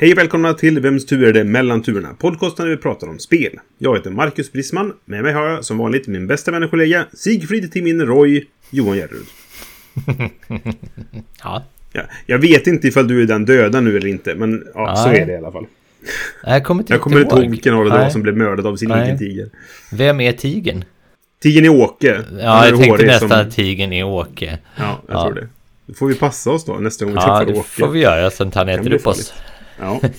Hej och välkomna till Vems tur är det mellan turerna? Podcasten där vi pratar om spel. Jag heter Marcus Brisman. Med mig har jag som vanligt min bästa vän och kollega Sigfrid till min Roy, Johan Järrud. Ja. Ja, jag vet inte ifall du är den döda nu eller inte, men ja, så är det i alla fall. Jag kommer inte Jag kommer inte ihåg vilken av det var som blev mördad av sin Nej. egen tiger. Vem är tigern? Tigern i Åke. Ja, är jag tänkte nästan som- att tigern är Åke. Ja, jag Ja. tror det. Då får vi passa oss då nästa gång vi Ja, träffar det Åke. får vi göra, sen tar han äter upp oss. Ja.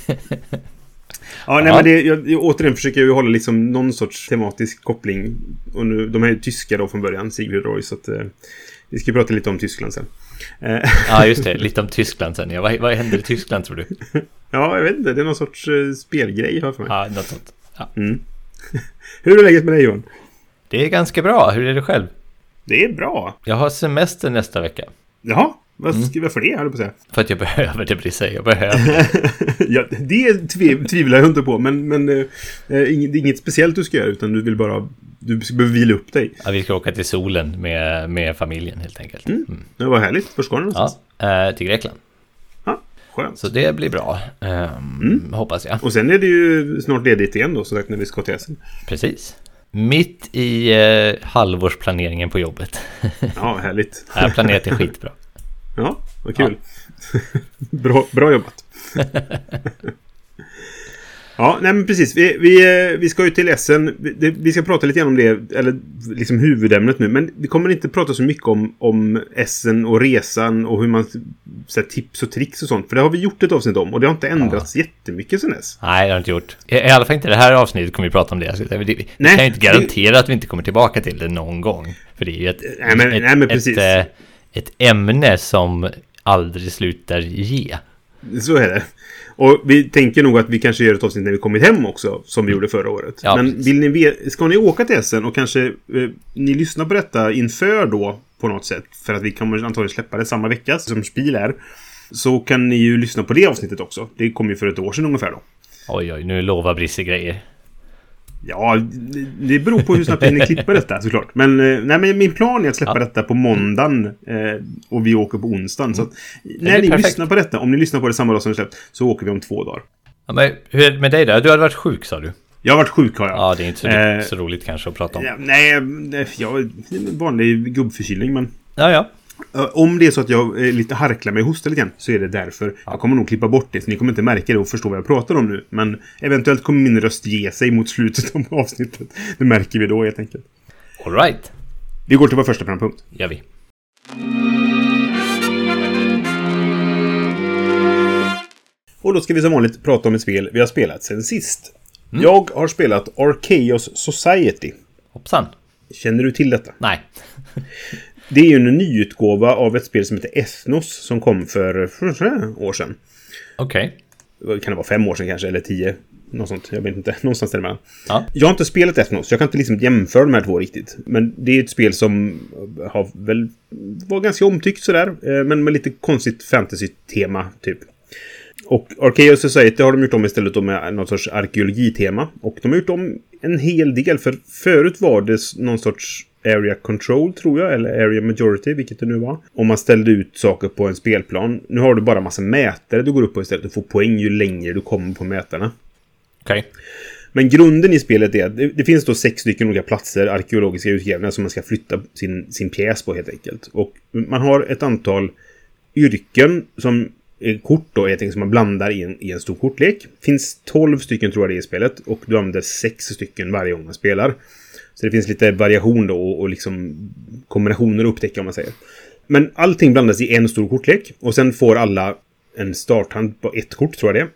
Ja, nej, Ja. men det, jag, jag, återigen försöker jag ju hålla liksom någon sorts tematisk koppling. Och nu, de är ju tyska då från början, Sigrid och Roy, så att eh, vi ska prata lite om Tyskland sen. Eh, Ja, just det. Lite om Tyskland sen. Ja, vad, vad händer i Tyskland tror du? ja, jag vet inte, det är någon sorts eh, spelgrej jag för mig. Ja, något sånt. Ja. Hur är läget med dig Johan? Det är ganska bra. Hur är det själv? Det är bra. Jag har semester nästa vecka. Jaha, vad Mm. det, höll jag på att säga. För att jag behöver det, Brisse. Jag behöver. ja, det tv- tvivlar jag inte på, men, men eh, eh, inget, det är inget speciellt du ska göra, utan du vill bara... Du behöver vila upp dig. Ja, vi ska åka till solen med, med familjen helt enkelt. Mm. Det var härligt. Var ska du någonstans? Ja, eh, till Grekland. Skönt. Så det blir bra. Ehm, Hoppas jag. Och sen är det ju snart ledigt igen då, så sagt när vi ska till Essen. Precis. Mitt i eh, halvårsplaneringen på jobbet. Ja, härligt. Jag har planerat det skitbra. Ja, vad kul. bra, bra jobbat. ja, nej men precis. Vi, vi, eh, vi ska ju till Essen. Vi, det, vi ska prata lite grann om det, eller liksom huvudämnet nu. Men vi kommer inte prata så mycket om, om Essen och resan och hur man... Så här, tips och tricks och sånt. För det har vi gjort ett avsnitt om och det har inte ändrats jättemycket sen dess. Nej, det har inte gjort. I, I alla fall inte det här avsnittet kommer vi prata om det. Alltså, Vi, vi Nej, kan ju inte det- garantera att vi inte kommer tillbaka till det någon gång. För det är ju ett, Nej, men- ett, nej, men precis. ett, eh, ett ämne som aldrig slutar ge. Så är det. Och vi tänker nog att vi kanske gör ett avsnitt när vi kommit hem också, som vi gjorde förra året. Ja, Men vill ni ska ni åka till Essen och kanske eh, ni lyssnar på detta inför då på något sätt, för att vi kommer antagligen släppa det samma vecka som Spiel är, så kan ni ju lyssna på det avsnittet också. Det kom ju för ett år sedan ungefär då. Oj, oj, nu lovar Brisse grejer. Ja, det- beror på hur snabbt ni klipper detta såklart. Men, eh, nej, men min plan är att släppa Ja. detta på måndagen eh, och vi åker på onsdagen. Så att, när blir ni perfekt. lyssnar på detta, om ni lyssnar på det samma dag som det släpps, så åker vi om två dagar. Ja, men hur är det med dig då? Du hade varit sjuk sa du? Jag har varit sjuk har jag. Ja, det är inte så, Eh, så roligt kanske att prata om. Nej, nej, jag det är vanlig gubbförkylning men... Ja, ja. Eh, Om det är så att jag eh, lite harklar mig och hostar lite grann så är det därför. Jag kommer nog klippa bort det så ni kommer inte märka det och förstå vad jag pratar om nu. Men eventuellt kommer min röst ge sig mot slutet av avsnittet. Det märker vi då helt enkelt. All right. Vi går till vår första programpunkt. Gör vi. Och då ska vi som vanligt prata om ett spel vi har spelat sen sist. Jag har spelat Archaeos Society. Hoppsan. Känner du till detta? Nej. Det är ju en nyutgåva av ett spel som heter Ethnos som kom för för år sedan. Okej. Vad Kan det vara fem år sedan kanske, eller tio? Något sånt, jag vet inte. Någonstans däremellan. Ja. Jag har inte spelat Ethnos, jag kan inte liksom jämföra de här två riktigt. Men det är ett spel som har väl var ganska omtyckt sådär. eh, Men med lite konstigt fantasy-tema, typ. Och Archaeos Society har de gjort om istället då med någon sorts arkeologitema. Och de har gjort om en hel del, för förut var det någon sorts Area Control, tror jag, eller Area Majority, vilket det nu var. Om man ställde ut saker på en spelplan. Nu har du bara massa mätare du går upp på istället. Du får poäng ju längre du kommer på mätarna. Okej. Men grunden i spelet är att det, det finns då sex stycken olika platser, arkeologiska utgrävningar, som man ska flytta sin, sin pjäs på helt enkelt. Och man har ett antal yrken som är kort då, helt enkelt, som man blandar i en, i en stor kortlek. finns 12 stycken tror jag det är i spelet och du använder sex stycken varje gång man spelar. Så det finns lite variation då och, och liksom kombinationer att upptäcka om man säger. Men allting blandas i en stor kortlek och sen får alla en starthand på ett kort tror jag det.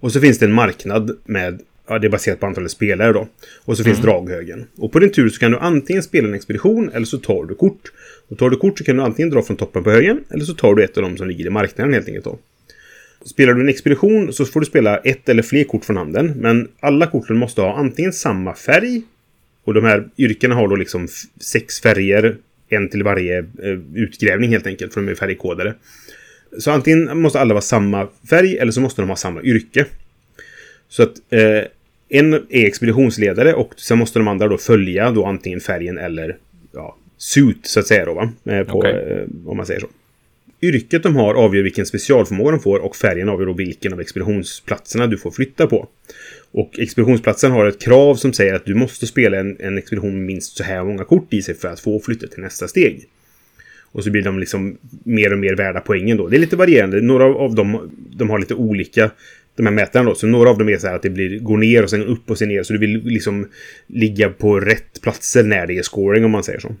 Och så finns det en marknad med, ja det är baserat på antalet spelare då. Och så finns draghögen. Och på din tur så kan du antingen spela en expedition eller så tar du kort. Och tar du kort så kan du antingen dra från toppen på högen eller så tar du ett av dem som ligger i marknaden helt enkelt då. Spelar du en expedition så får du spela ett eller fler kort från handen. Men alla korten måste ha antingen samma färg. Och de här yrkena har då liksom sex färger. En till varje eh, utgrävning helt enkelt, för de är färgkodade. Så antingen måste alla vara samma färg eller så måste de ha samma yrke. Så att eh, en är expeditionsledare och sen måste de andra då följa då antingen färgen eller ja, suit så att säga då va? Eh, på, Okej. eh, om man säger så. Yrket de har avgör vilken specialförmåga de får och färgen avgör då vilken av expeditionsplatserna du får flytta på. Och expeditionsplatsen har ett krav som säger att du måste spela en, en expedition med minst så här många kort i sig för att få flytta till nästa steg. Och så blir de liksom mer och mer värda poängen då. Det är lite varierande. Några av dem de har lite olika de här mätarna då. Så några av dem är så här att det blir, går ner och sen upp och sen ner. Så du vill liksom ligga på rätt platser när det är scoring om man säger så.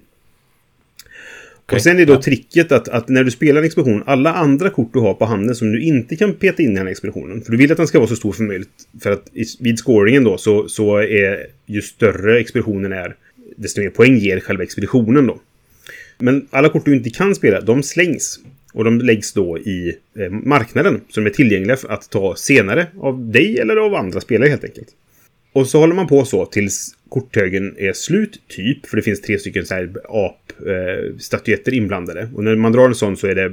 Okej, Och sen är då ja. tricket att, att när du spelar en expedition, alla andra kort du har på handen som du inte kan peta in i den här expeditionen. För du vill att den ska vara så stor som möjligt. För att vid scoringen då så, så är ju större expeditionen är, desto mer poäng ger själva expeditionen då. Men alla kort du inte kan spela, de slängs. Och de läggs då i eh, marknaden. Så de är tillgängliga för att ta senare av dig eller av andra spelare helt enkelt. Och så håller man på så tills korthögen är slut, typ. För det finns tre stycken så här ap-statyetter inblandade. Och när man drar en sån så är det...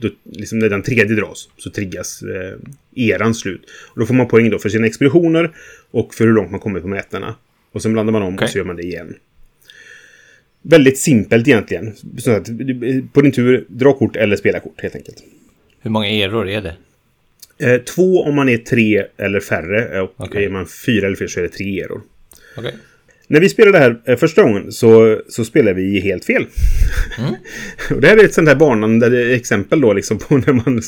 Då, liksom när den tredje dras så triggas eh, eran slut. Och då får man poäng då för sina expeditioner och för hur långt man kommer på mätarna. Och sen blandar man om Okej. och så gör man det igen. Väldigt simpelt egentligen. Så att, på din tur, dra kort eller spela kort helt enkelt. Hur många eror är det? Eh, två om man är tre eller färre. Och Okej. är man fyra eller fler så är det tre eror. Okej. När vi spelade det här eh, första gången så, så spelade vi helt fel. och det här är ett sånt här varnande exempel då liksom på när man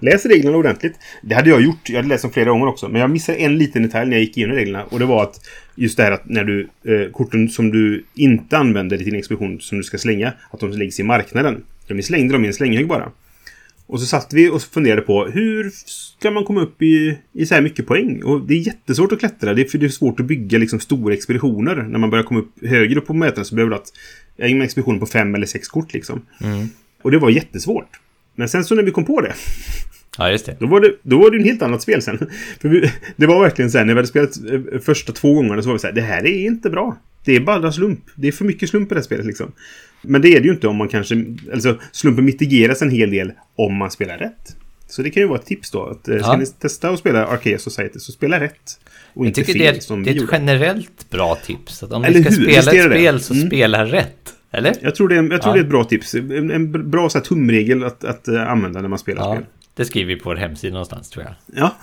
läser reglerna ordentligt. Det hade jag gjort. Jag hade läst dem flera gånger också. Men jag missade en liten detalj när jag gick igenom reglerna. Och det var att just det här att när du eh, korten som du inte använder i din expedition som du ska slänga, att de läggs i marknaden. Vi slängde dem i en slänghög bara. Och så satt vi och funderade på hur ska man komma upp i, i så här mycket poäng? Och det är jättesvårt att klättra. Det är, för det är svårt att bygga liksom stora expeditioner. När man börjar komma upp högre upp på mätaren så behöver du att en expedition på fem eller sex kort liksom. Och det var jättesvårt. Men sen så när vi kom på det, Ja, just det. då var det, då var det en helt annat spel sen. För vi, det var verkligen så här, när vi hade spelat eh, första två gångerna så var vi så här, det här är inte bra. Det är bara slump. Det är för mycket slump i det här spelet liksom. Men det är det ju inte om man kanske, alltså slumpen mitigeras en hel del om man spelar rätt. Så det kan ju vara ett tips då. Att, eh, ska Ja. ni testa att spela Arcade Society så spela rätt. Och Jag inte fel det är, som det är ett gjorde. generellt bra tips. Att om Eller ni ska hur? spela Visst ett det? spel så Mm. spela rätt. Eller? Jag tror det är, jag tror Ja. det är ett bra tips. En, en bra så här, tumregel att, att eh, använda när man spelar Ja, spel. det skriver vi på vår hemsida någonstans tror jag. Ja.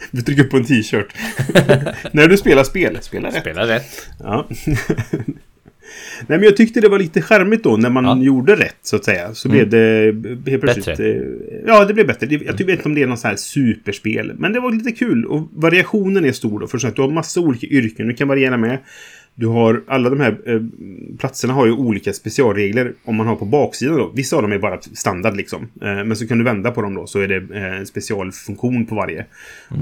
vi trycker på en t-shirt. när du spelar spel, spela rätt. Spela rätt. Ja. Nej, men jag tyckte det var lite charmigt då när man Ja. gjorde rätt så att säga. Så blev det helt plötsligt... Bättre. eh, Ja, det blev bättre. Jag tycker inte om det är någon sån här superspel. Men det var lite kul och variationen är stor då. För att du har massa olika yrken du kan variera med. Du har alla de här eh, platserna har ju olika specialregler om man har på baksidan då. Vissa av dem är bara standard liksom. Eh, men så kan du vända på dem då så är det eh, specialfunktion på varje.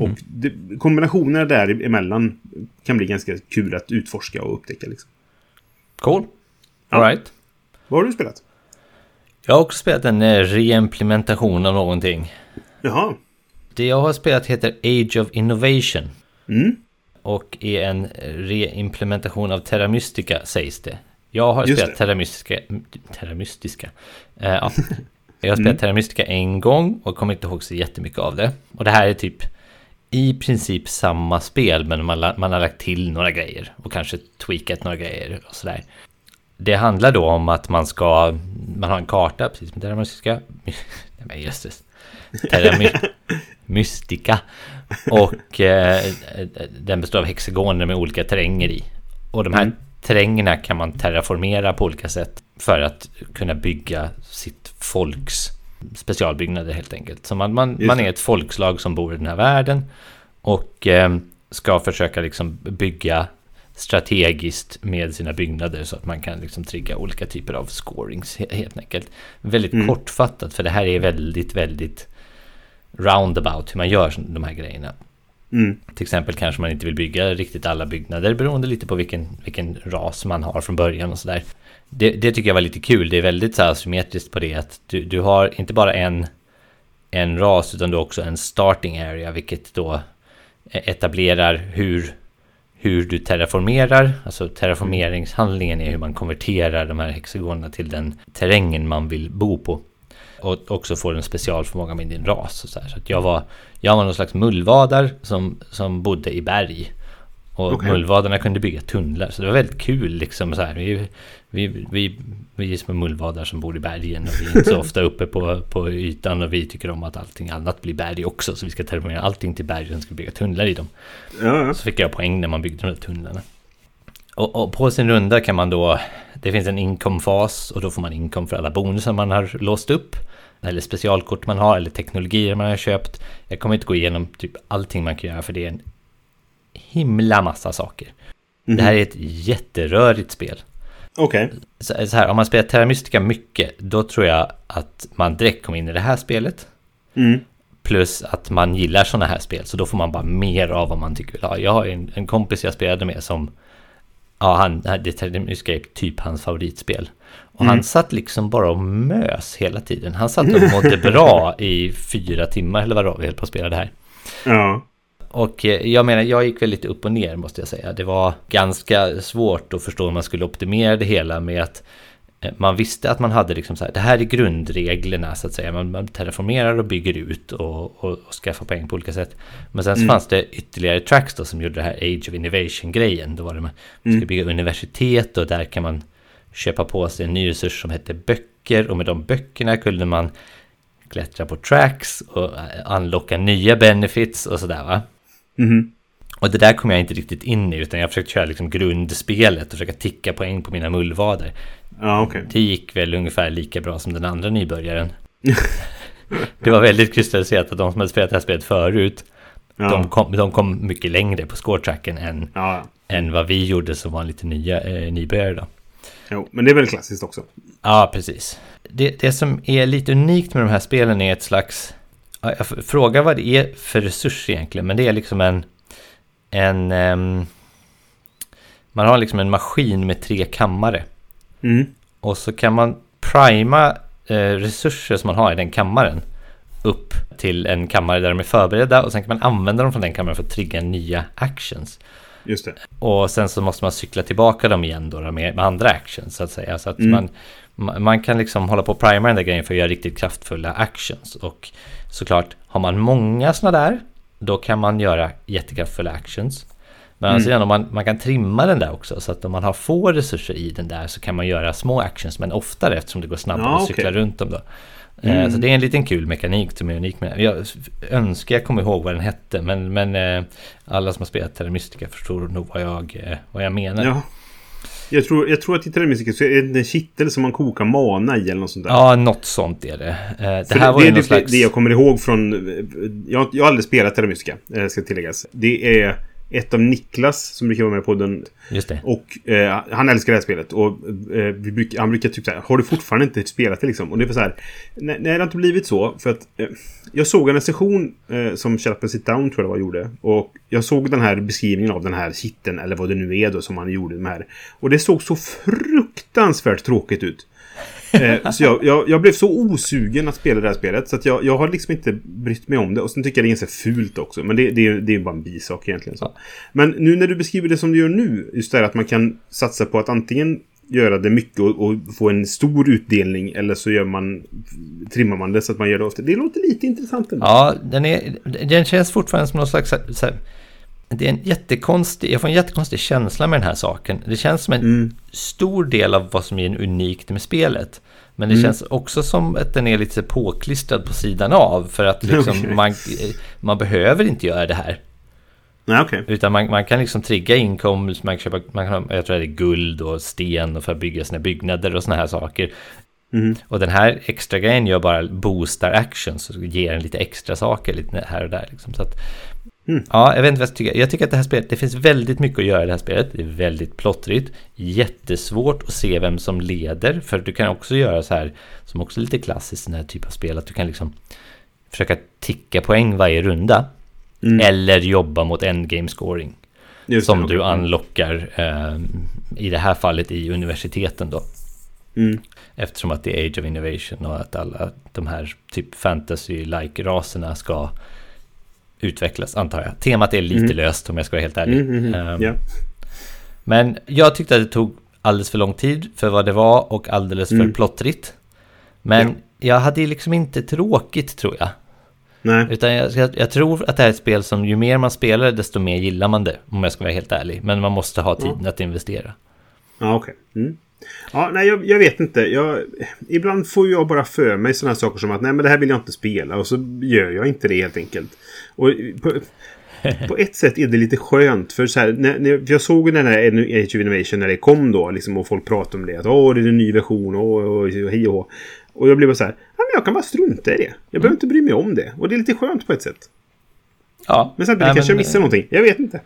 Och det, kombinationerna däremellan kan bli ganska kul att utforska och upptäcka liksom. Cool. Ja. All right. Vad har du spelat? Jag har också spelat en eh, reimplementation av någonting. Jaha. Det jag har spelat heter Age of Innovation. Mm. Och är en reimplementation av Terra Mystica sägs det. Jag har Just spelat. Terra Mystica. Terra Mystica. Eh, ja. Jag har spelat Mm. Terra Mystica en gång och kommer inte ihåg så jättemycket av det. Och det här är typ i princip samma spel men man, man har lagt till några grejer och kanske tweakat några grejer och sådär. Det handlar då om att man ska, man har en karta precis som Terra Mystica. Nej men jösses. Terra My Mystica. Och eh, den består av hexagoner med olika terränger i. Och de här Mm. terrängerna kan man terraformera på olika sätt för att kunna bygga sitt folks specialbyggnader helt enkelt. Så man, man, man är ett folkslag som bor i den här världen och eh, ska försöka liksom bygga strategiskt med sina byggnader så att man kan liksom trigga olika typer av scorings he- helt enkelt. Väldigt Mm. kortfattat för det här är väldigt, väldigt roundabout hur man gör de här grejerna. Mm. Till exempel kanske man inte vill bygga riktigt alla byggnader beroende lite på vilken, vilken ras man har från början och sådär. Det, det tycker jag var lite kul. Det är väldigt så här symmetriskt på det att du, du har inte bara en en ras utan du har också en starting area vilket då e-, etablerar hur, hur du terraformerar. Alltså terraformeringshandlingen är hur man konverterar de här hexagonerna till den terrängen man vill bo på. Och också får en specialförmåga med din ras. Och så här. så att jag, var, jag var någon slags mullvadar som, som bodde i berg. Och okay. mullvadarna kunde bygga tunnlar. Så det var väldigt kul liksom så här. Vi, vi, vi, vi är små mullvadar som bor i bergen och vi är inte så ofta uppe på, på ytan och vi tycker om att allting annat blir berg också. Så vi ska terminera allting till berg och ska bygga tunnlar i dem. Ja. Så fick jag poäng när man byggde de där tunnlarna. Och, och, på sin runda kan man då, det finns en inkomfas och då får man inkom för alla bonusar man har låst upp. Eller specialkort man har eller teknologier man har köpt. Jag kommer inte gå igenom typ allting man kan göra för det är en himla massa saker. Mm. Det här är ett jätterörigt spel. Okej. Okay. Så, så, här, om man spelar Terra Mystica mycket, då tror jag att man direkt kommer in i det här spelet. Mm. Plus att man gillar sådana här spel, så då får man bara mer av vad man tycker vill ha. Jag har en, en kompis jag spelade med som, ja, han, det Terra Mystica är typ hans favoritspel. Och mm. han satt liksom bara och mös hela tiden. Han satt och mådde bra i fyra timmar eller vad det var vi höll på att spela det här. Ja. Och eh, jag menar, jag gick väl lite upp och ner måste jag säga. Det var ganska svårt att förstå hur man skulle optimera det hela med att eh, man visste att man hade liksom så här, det här är grundreglerna så att säga. Man, man terraformerar och bygger ut och, och, och skaffar poäng på olika sätt. Men sen mm. så fanns det ytterligare tracks då som gjorde det här Age of Innovation-grejen. Då var det man mm. ska bygga universitet och där kan man köpa på sig en ny resurs som hette böcker. Och med de böckerna kunde man klättra på tracks och unlocka nya benefits och sådär va. Mm. Och det där kom jag inte riktigt in i, utan jag försökte köra liksom grundspelet och försöka ticka poäng på mina mullvader. Ja, okay. Det gick väl ungefär lika bra som den andra nybörjaren. det var väldigt kristalliserat att de som hade spelat det här spelet förut, ja. de, kom, de kom mycket längre på scoretracken än, ja. än vad vi gjorde som var lite nya, eh, nybörjare då. Jo, men det är väl klassiskt också. Ja, precis. Det, det som är lite unikt med de här spelen är ett slags jag frågar vad det är för resurs egentligen, men det är liksom en... en um, man har liksom en maskin med tre kammare. Mm. Och så kan man prima eh, resurser som man har i den kammaren upp till en kammare där de är förberedda och sen kan man använda dem från den kammaren för att trigga nya actions. Just det. Och sen så måste man cykla tillbaka dem igen då med, med andra actions så att säga. Så att mm. man, man kan liksom hålla på och prima den där grejen för att göra riktigt kraftfulla actions. Och såklart, har man många sådana där, då kan man göra jättekraftfulla actions. Men mm. alltså, man, man kan trimma den där också, så att om man har få resurser i den där så kan man göra små actions, men oftare eftersom det går snabbare ja, att cykla okay. runt dem då. Eh, mm. Så det är en liten kul mekanik som är unik med den. Jag önskar jag kommer ihåg vad den hette, men, men eh, alla som har spelat Terra Mystica förstår nog vad jag, eh, vad jag menar. Ja. Jag tror, jag tror att i Terramistiker så är det en kittel som man kokar mana i eller något sånt där. Ja, något sånt är det. Eh, det För här var det, ju det, slags... det jag kommer ihåg från... Jag, jag har aldrig spelat Terramistica, eh, ska tilläggas. Det är ett av Niklas som brukar vara med på podden. Just det. Och eh, han älskar det här spelet. Och eh, vi brukar, han brukar typ säga Har du fortfarande inte spelat det liksom? Och det är så här. Nej, det har inte blivit så. För att eh, jag såg en session eh, som Shut Up and Sit Down tror jag det var gjorde. Och jag såg den här beskrivningen av den här kitten eller vad det nu är då som han gjorde med här. Och det såg så fruktansvärt tråkigt ut. Eh, så jag, jag, jag, blev så osugen att spela det här spelet. Så att jag, jag har liksom inte brytt mig om det. Och sen tycker jag det är ganska fult också. Men det, det, det är bara en bisak egentligen. Så. Men nu när du beskriver det som du gör nu. Just det här att man kan satsa på att antingen göra det mycket och, och, få en stor utdelning. Eller så gör man, trimmar man det så att man gör det ofta. Det låter lite intressant ändå. Ja, den, är, den känns fortfarande som någon slags... Så här, det är en jättekonstig, jag får en jättekonstig känsla med den här saken. Det känns som en mm. stor del av vad som är unikt med spelet. Men det mm. känns också som att den är lite påklistrad på sidan av. För att liksom okay. man, man behöver inte göra det här. Nej, okay. Utan man, man kan liksom trigga inkomst, man kan köpa, man kan, jag tror det är guld och sten och för att bygga sina byggnader och såna här saker. Mm. Och den här extra grejen gör bara boostar actions och ger en lite extra saker lite här och där. Liksom. Så att Mm. Ja, jag vet inte vad jag tycker. Jag tycker att det här spelet, det finns väldigt mycket att göra i det här spelet. Det är väldigt plottrigt. Jättesvårt att se vem som leder. För du kan också göra så här, som också är lite klassiskt i den här typen av spel, att du kan liksom försöka ticka poäng varje runda. Mm. Eller jobba mot endgame scoring. Just som det, du unlockar eh, i det här fallet i universiteten då. Mm. Eftersom att det är Age of Innovation och att alla de här typ fantasy-like-raserna ska utvecklas, antar jag. Temat är lite Mm. löst om jag ska vara helt ärlig. Mm, mm, Ehm, mm. Ja. Men jag tyckte att det tog alldeles för lång tid för vad det var och alldeles för Mm. plottrigt. Men Ja. jag hade liksom inte tråkigt tror jag. Nej. Utan jag, jag, jag tror att det här är ett spel som ju mer man spelar desto mer gillar man det. Om jag ska vara helt ärlig. Men man måste ha tiden att investera. Ja, okej. Mm. Ja, nej, jag, jag vet inte. Jag, ibland får jag bara för mig sådana saker som att nej, men det här vill jag inte spela. Och så gör jag inte det helt enkelt. Och på, på ett sätt är det lite skönt. För så här, när, när jag såg den här Age of Innovation när det kom då. Liksom, och folk pratade om det. Att åh, det är en ny version. Och, och, och, hej och. Och jag blev bara så här. Ja, men jag kan bara strunta i det. Jag behöver inte bry mig om det. Och det är lite skönt på ett sätt. Ja, Men samtidigt nej, kanske jag men- missar någonting. Jag vet inte.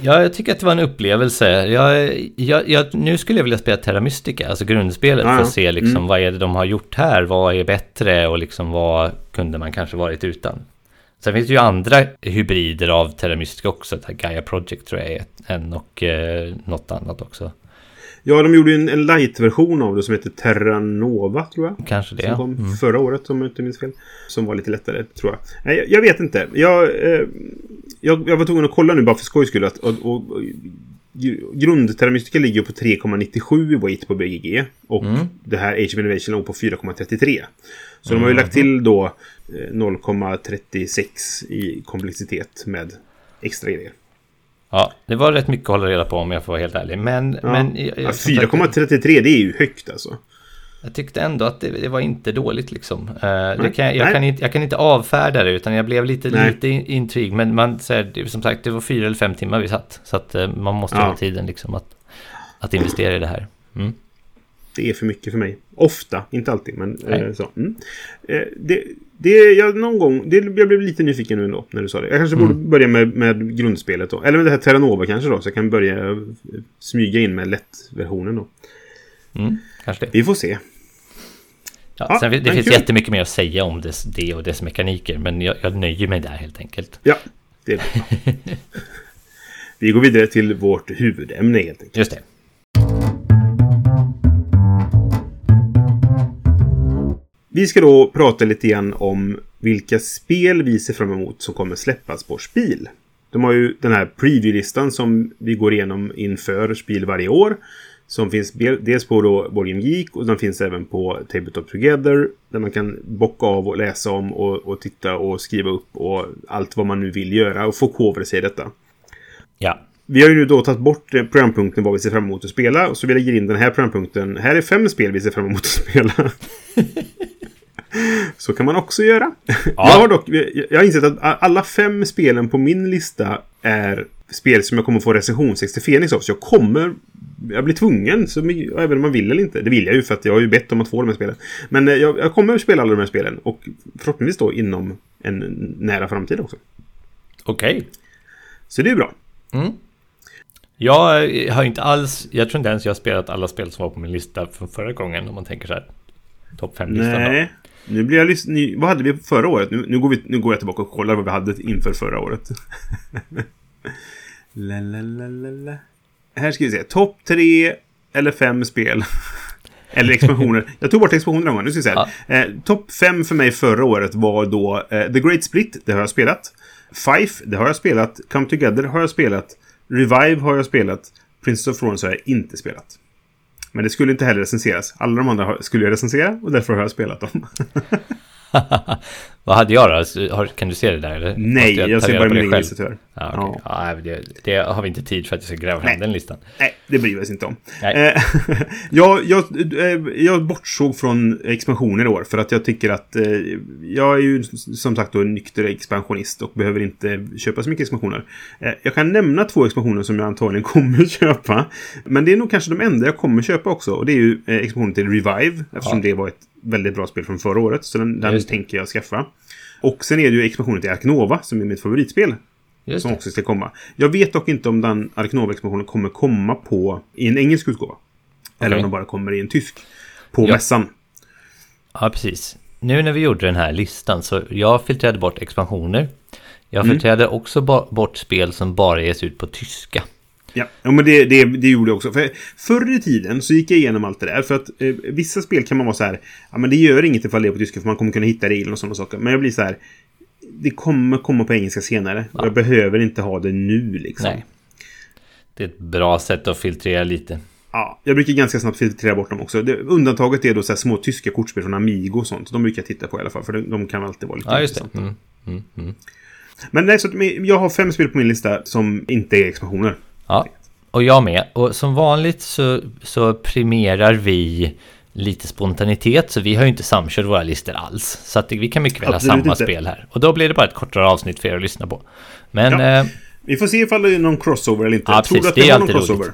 Ja, jag tycker att det var en upplevelse. Jag, jag, jag, nu skulle jag vilja spela Terra Mystica, alltså grundspelet, Ja, för att se liksom, Mm. vad är det de har gjort här, vad är bättre och liksom, vad kunde man kanske varit utan. Sen finns det ju andra hybrider av Terra Mystica också, Gaia Project tror jag är en och eh, något annat också. Ja, de gjorde ju en, en light-version av det som heter Terra Nova, tror jag. Kanske det. Som kom Mm. förra året om jag inte minns fel. Som var lite lättare tror jag. Nej, jag, jag vet inte. Jag, eh, jag, jag var tvungen att kolla nu bara för skojs skull. Att, och, och, och, Mystica ligger på 3,97 i weight på BGG. Och Mm. det här Age of Innovation låg på 4,33. Så de har ju lagt till då eh, 0,36 i komplexitet med extra grejer. Ja, det var rätt mycket att hålla reda på om jag får vara helt ärlig. Men, Ja. men jag, Ja, jag, som sagt, 4,33 det är ju högt alltså. jag tyckte ändå att det, det var inte dåligt liksom. Det Nej. kan, jag, kan inte, jag kan inte avfärda det utan jag blev lite, Nej. lite in- intrig. Men man, så här, det, som sagt, det var fyra eller fem timmar vi satt. Så att eh, man måste Ja. ha tiden liksom att, att investera i det här. Mm. Det är för mycket för mig. Ofta, inte alltid, men eh, så. Mm. Det, det, jag, någon gång, det, jag blev lite nyfiken nu ändå när du sa det. Jag kanske borde Mm. börja med, med grundspelet då. Eller med det här Terranova kanske då. Så jag kan börja smyga in med lättversionen då. Mm, kanske det. Vi får se. Ja, Ja, sen, det finns kul. jättemycket mer att säga om dess, det och dess mekaniker. Men jag, jag nöjer mig där helt enkelt. Ja, det är bra. Vi går vidare till vårt huvudämne helt enkelt. Just det. Vi ska då prata lite grann om vilka spel vi ser fram emot som kommer släppas på Spil. De har ju den här preview-listan som vi går igenom inför Spil varje år. Som finns dels på då Game Geek och den finns även på Tabletop Together. Där man kan bocka av och läsa om och, och titta och skriva upp och allt vad man nu vill göra och förkovra sig i detta. Ja, Vi har ju nu då tagit bort eh, programpunkten vad vi ser fram emot att spela. Och så vi lägger in den här programpunkten. Här är fem spel vi ser fram emot att spela. så kan man också göra. Jag har dock jag har insett att alla fem spelen på min lista är spel som jag kommer få recensionsex till Fenix av. Så jag kommer... Jag blir tvungen, så, även om man vill eller inte. Det vill jag ju för att jag har ju bett om att få de här spelen. Men eh, jag, jag kommer spela alla de här spelen. Och förhoppningsvis då inom en nära framtid också. okej. Så det är bra. Mm. Jag har inte alls, jag tror inte ens jag har spelat alla spel som var på min lista från förra gången om man tänker så här. Topp 5-listan då. Nej. Nu blir jag lys- ny- Vad hade vi förra året? Nu, nu, går vi, nu går jag tillbaka och kollar vad vi hade inför förra året. la, la, la, la, la. Här ska vi se. Topp tre eller fem spel. eller expansioner. Jag tog bort expansioner en gång. Nu ska vi se. här. Eh, Topp fem för mig förra året var då eh, The Great Split. Det har jag spelat. Fife. Det har jag spelat. Come Together har jag spelat. Revive har jag spelat. Princess of Thrones har jag inte spelat. Men det skulle inte heller recenseras. Alla de andra skulle jag recensera och därför har jag spelat dem. Vad hade jag då? Så Har, kan du se det där eller? Nej, jag ta ser bara min det egen lista tyvärr. Ja, okej. ja. det, det har vi inte tid för att jag ska gräva fram Nej. den listan. Nej, det bryr vi oss inte om. Eh, jag, jag, eh, jag bortsåg från expansioner i år för att jag tycker att eh, jag är ju som sagt då en nykter expansionist och behöver inte köpa så mycket expansioner. Eh, jag kan nämna två expansioner som jag antagligen kommer köpa. Men det är nog kanske de enda jag kommer köpa också. Och det är ju expansionen till Revive eftersom Ja. det var ett väldigt bra spel från förra året. Så den, den tänker jag skaffa. Och sen är det ju expansionen till Arknova som är mitt favoritspel Just som det. också ska komma. Jag vet dock inte om den Arknova-expansionen kommer komma på i en engelsk utgåva. Eller om den bara kommer i en tysk. På Ja. mässan. Ja, precis. Nu när vi gjorde den här listan så jag filtrerade bort expansioner. Jag Mm. filtrerade också ba- bort spel som bara ges ut på tyska. Ja, ja men det, det, det gjorde jag också. För förr i tiden så gick jag igenom allt det där. För att eh, vissa spel kan man vara så här, ja men det gör inget ifall det är på tyska för man kommer kunna hitta det och sådana saker. Men jag blir så här, det kommer komma på engelska senare. Ja. Och jag behöver inte ha det nu liksom. Nej. Det är ett bra sätt att filtrera lite. Ja, jag brukar ganska snabbt filtrera bort dem också. Det, undantaget är då så här små tyska kortspel från Amigo och sånt. De brukar jag titta på i alla fall, för de, de kan alltid vara lite Ja, just intressanta. Mm. Mm. Mm. Men nej, så jag har fem spel på min lista som inte är expansioner. Ja, och jag med. Och som vanligt så, så premierar vi lite spontanitet, så vi har ju inte samkört våra listor alls. Så att vi kan mycket väl ha Absolut samma inte. spel här. Och då blir det bara ett kortare avsnitt för er att lyssna på. Men Ja. eh, Vi får se ifall det är någon crossover eller inte. Ja, Tror du att Det är någon crossover?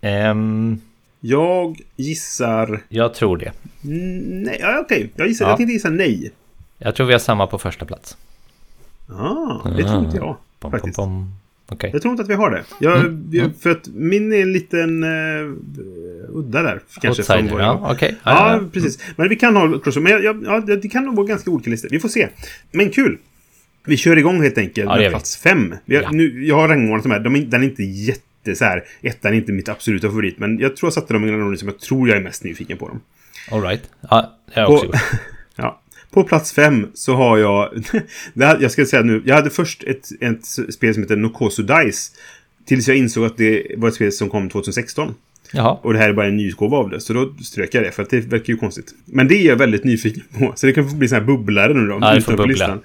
ehm, Jag gissar... jag tror det. Mm, Nej, ja, okej. Jag gissar, Ja. jag tänkte gissa nej. Jag tror vi har samma på första plats. Ah, det tror inte jag. Pom, Faktiskt. pom. Okej. Jag tror inte att vi har det. Jag, Mm, jag, För att min är en liten uh, udda där. Kanske från Outsider, början. ja, okej. Ja, Ja, precis. Men vi kan ha crossover. Men jag, ja, det kan nog vara ganska olika listor. Vi får se. Men kul! Vi kör igång helt enkelt med plats fem. Har, Ja. nu, jag har rangordnat de här. De den är inte jätte så här. Ettan är inte mitt absoluta favorit. Men jag tror jag satte dem i en ordning som jag tror jag är mest nyfiken på dem. All right. Ja, jag också På. på plats fem så har jag... här, jag ska säga nu. Jag hade först ett, ett spel som heter Nokosu Dice. Tills jag insåg att det var ett spel som kom 2016. Jaha. Och det här är bara en nyutgåva av det. Så då strök jag det, för att det verkar ju konstigt. Men det är jag väldigt nyfiken på. Så det kan få bli sån här bubblare nu då. Ja, det får bubbla.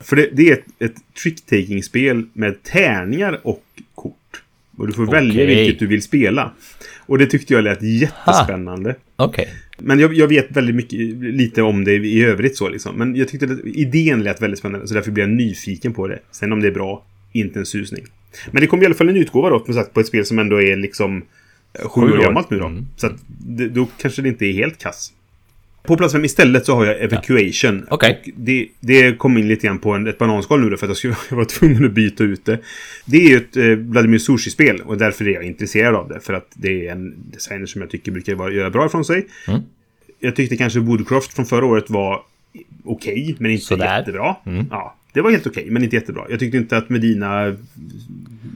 För det, det är ett, ett trick-taking-spel med tärningar och kort. Och du får välja Okej. vilket du vill spela. Och det tyckte jag lät jättespännande. Okej. Men jag, jag vet väldigt mycket, lite om det i övrigt så liksom. Men jag tyckte att idén lät väldigt spännande. Så därför blir jag nyfiken på det. Sen om det är bra, inte en susning. Men det kom i alla fall en utgåva då, sagt, på ett spel som ändå är liksom eh, sju år gammalt nu då. Mm. Så att då kanske det inte är helt kass. På plats fem istället så har jag Evacuation. Okej. Och Det, det kom in lite grann på en, ett bananskal nu då för att jag, skulle, jag var tvungen att byta ut det. Det är ju ett eh, Vladimir Sushi-spel och därför är jag intresserad av det. För att det är en designer som jag tycker brukar vara, göra bra ifrån sig. Mm. Jag tyckte kanske Woodcroft från förra året var okej, men inte Sådär. jättebra. Mm. Ja, det var helt okej, men inte jättebra. Jag tyykte inte att Medina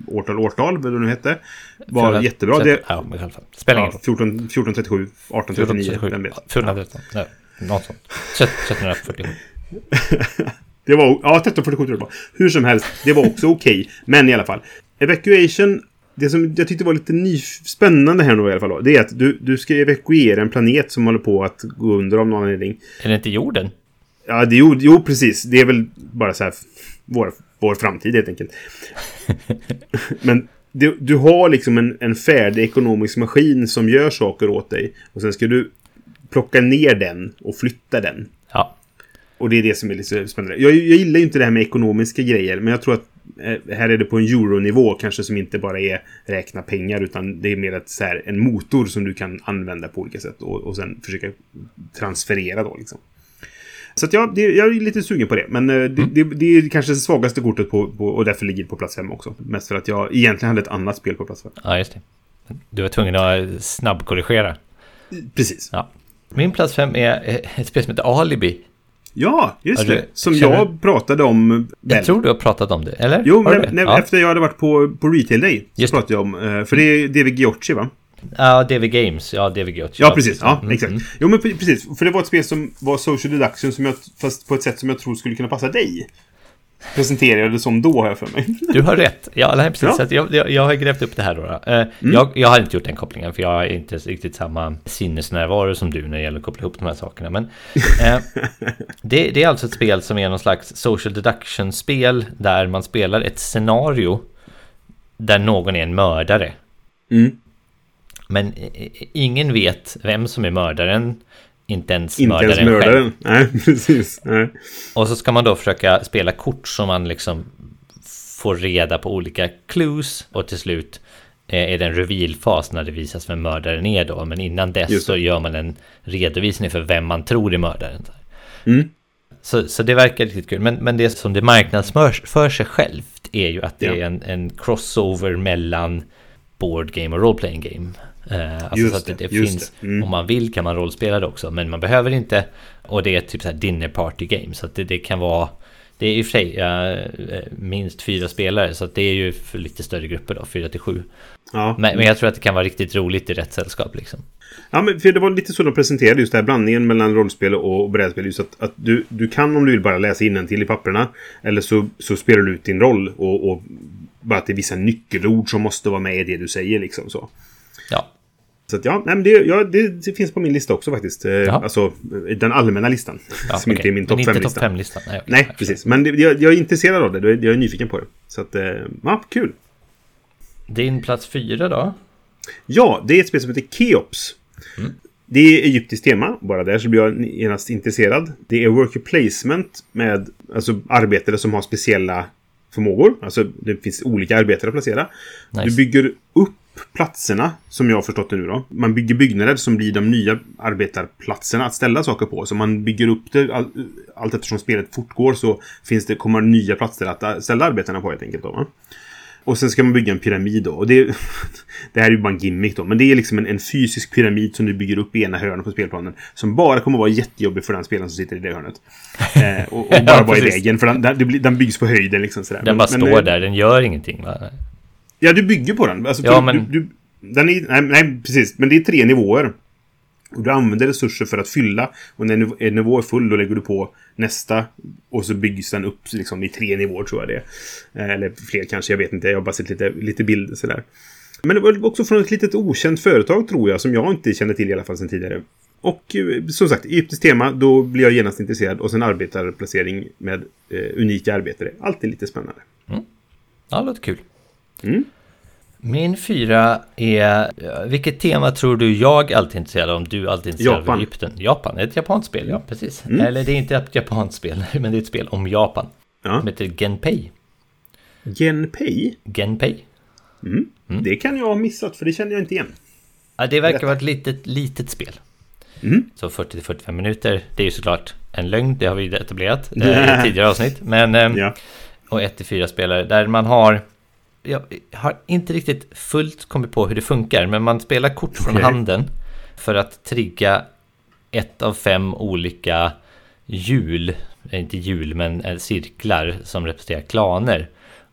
årtal, årtal, vad det nu hette, var Fjorton- jättebra. Det, Ja, men i alla fall. Spelar ja, roll. 14, 1437, 1839, vem vet. 1413. Ja, något sånt. 1347. Det var, ja, 1347 tror jag det var. Hur som helst, det var också okej. Men i alla fall. Evacuation, det som jag tyckte var lite spännande här nu i alla fall. Då, det är att du, du ska evakuera en planet som håller på att gå under av någon anledning. Är det inte jorden? Ja, det, jo, jo, precis. Det är väl bara så här vår, vår framtid helt enkelt. Men du, du har liksom en, en färdig ekonomisk maskin som gör saker åt dig. Och sen ska du plocka ner den och flytta den. Ja. Och det är det som är lite spännande. Jag, jag gillar ju inte det här med ekonomiska grejer, men jag tror att eh, här är det på en euronivå kanske som inte bara är räkna pengar, utan det är mer ett, så här, en motor som du kan använda på olika sätt och, och sen försöka transferera då liksom. Så att ja, det, jag är lite sugen på det. Men eh, det, det, det är kanske det svagaste kortet på, på, och därför ligger det på plats fem också. Mest för att jag egentligen hade ett annat spel på plats fem. ja, just det. Du var tvungen att snabbkorrigera. Precis. Ja. Min plats fem är eh, ett spel som heter Alibi. Ja, just du- det. Som jag pratade om. Jag väl. tror du har pratat om det, eller? Jo, du men det? när, ja. efter jag hade varit på, på Retail Day så Just det. pratade jag om... eh, För det är DV Giocchi, va? Ja, DV Games. Ja, DV Games. Ja, precis. Ja, Mm, exakt. mm. Jo, men pre- precis. För det var ett spel som var social deduction, som jag, fast på ett sätt som jag tror skulle kunna passa dig. Presenterade jag det som då, har jag för mig. Du har rätt. Ja, nej, precis. Ja. Jag, jag, jag har grävt upp det här då. då. Eh, jag, jag har inte gjort den kopplingen, för jag har inte riktigt samma sinnesnärvaro som du när det gäller att koppla ihop de här sakerna. Men eh, det, det är alltså ett spel som är någon slags social deduction-spel där man spelar ett scenario där någon är en mördare. Mm. Men ingen vet vem som är mördaren, inte ens Inte mördaren, ens själv. mördaren. Nej, precis. Nej. Och så ska man då försöka spela kort som man liksom får reda på olika clues och till slut eh, är det en reveal-fas när det visas vem mördaren är då. Men innan dess så gör man en redovisning för vem man tror är mördaren. Mm. Så, så det verkar riktigt kul. Men, men det som det marknadsförs för sig självt är ju att det Ja. är en, en crossover mellan board game och role playing game. Eh, alltså Just så att det, det, finns, det. Mm. om man vill kan man rollspela det också, men man behöver inte. Och det är typ så här dinner party game, så att det, det kan vara Det är i och för sig uh, minst fyra spelare så att det är ju för lite större grupper då, fyra till sju. Ja. Men, men jag tror att det kan vara riktigt roligt i rätt sällskap liksom. Ja, men för det var lite så de presenterade just det här blandningen mellan rollspel och brädspel. Just att, att du, du kan om du vill bara läsa till i papperna. Eller så, så spelar du ut din roll och, och bara att det är vissa nyckelord som måste vara med i det du säger liksom så. Ja. Så att ja, nej, men det, ja det, finns på min lista också faktiskt. Ja. Alltså den allmänna listan. Ja, som okay. inte är min topp 5-lista. Top Nej, okay. nej precis. Men det, jag, jag, är intresserad av det. Jag är nyfiken på det. Så att, ja, kul. Din plats fyra då? Ja, det är ett spel som heter Keops. Mm. Det är egyptiskt tema. Bara där så blir jag genast intresserad. Det är worker placement med alltså, arbetare som har speciella förmågor. Alltså det finns olika arbetare att placera. Nice. Du bygger upp platserna, som jag har förstått det nu då. Man bygger byggnader som blir de nya arbetarplatserna att ställa saker på. Så man bygger upp det all, allt eftersom spelet fortgår så finns det, kommer nya platser att ställa arbetarna på helt enkelt. Då, va? Och sen ska man bygga en pyramid då. Och det, det här är ju bara en gimmick då. Men det är liksom en, en, fysisk pyramid som du bygger upp i ena hörnet på spelplanen. Som bara kommer att vara jättejobbig för den spelaren som sitter i det hörnet. Eh, och, och, bara ja, vara i vägen. För den, den, den byggs på höjden liksom sådär. Den bara men, står men, där, den gör ingenting va? Ja, du bygger på den. Alltså, ja, du, men... Du, du, den är, nej, nej, precis. Men det är tre nivåer. Och du använder resurser för att fylla. Och när en nivå är full då lägger du på nästa. Och så byggs den upp liksom, i tre nivåer tror jag det är. Eller fler kanske, jag vet inte. Jag har bara sett lite, lite bilder sådär. Men det var också från ett litet okänt företag tror jag. Som jag inte kände till i alla fall sedan tidigare. Och eh, som sagt, egyptiskt tema, då blir jag genast intresserad. Och sen arbetarplacering med eh, unika arbetare. Alltid lite spännande. Mm. Ja, det låter kul. Mm. Min fyra är, vilket tema tror du jag alltid är intresserad av om du alltid är intresserad Japan. av Egypten? Japan, det är ett japanskt spel, ja precis. Mm. Eller det är inte ett japanskt spel, men det är ett spel om Japan. Ja. Som heter Genpei. Genpei? Genpei. Mm. Mm. Det kan jag ha missat, för det känner jag inte igen. Ja, det verkar vara ett litet, litet spel. Mm. Så 40-45 minuter, det är ju såklart en lögn, det har vi etablerat eh, i tidigare avsnitt. Men, eh, ja. Och 1-4 spelare, där man har jag har inte riktigt fullt kommit på hur det funkar, men man spelar kort från okay. handen för att trigga ett av fem olika hjul, inte hjul, men cirklar som representerar klaner.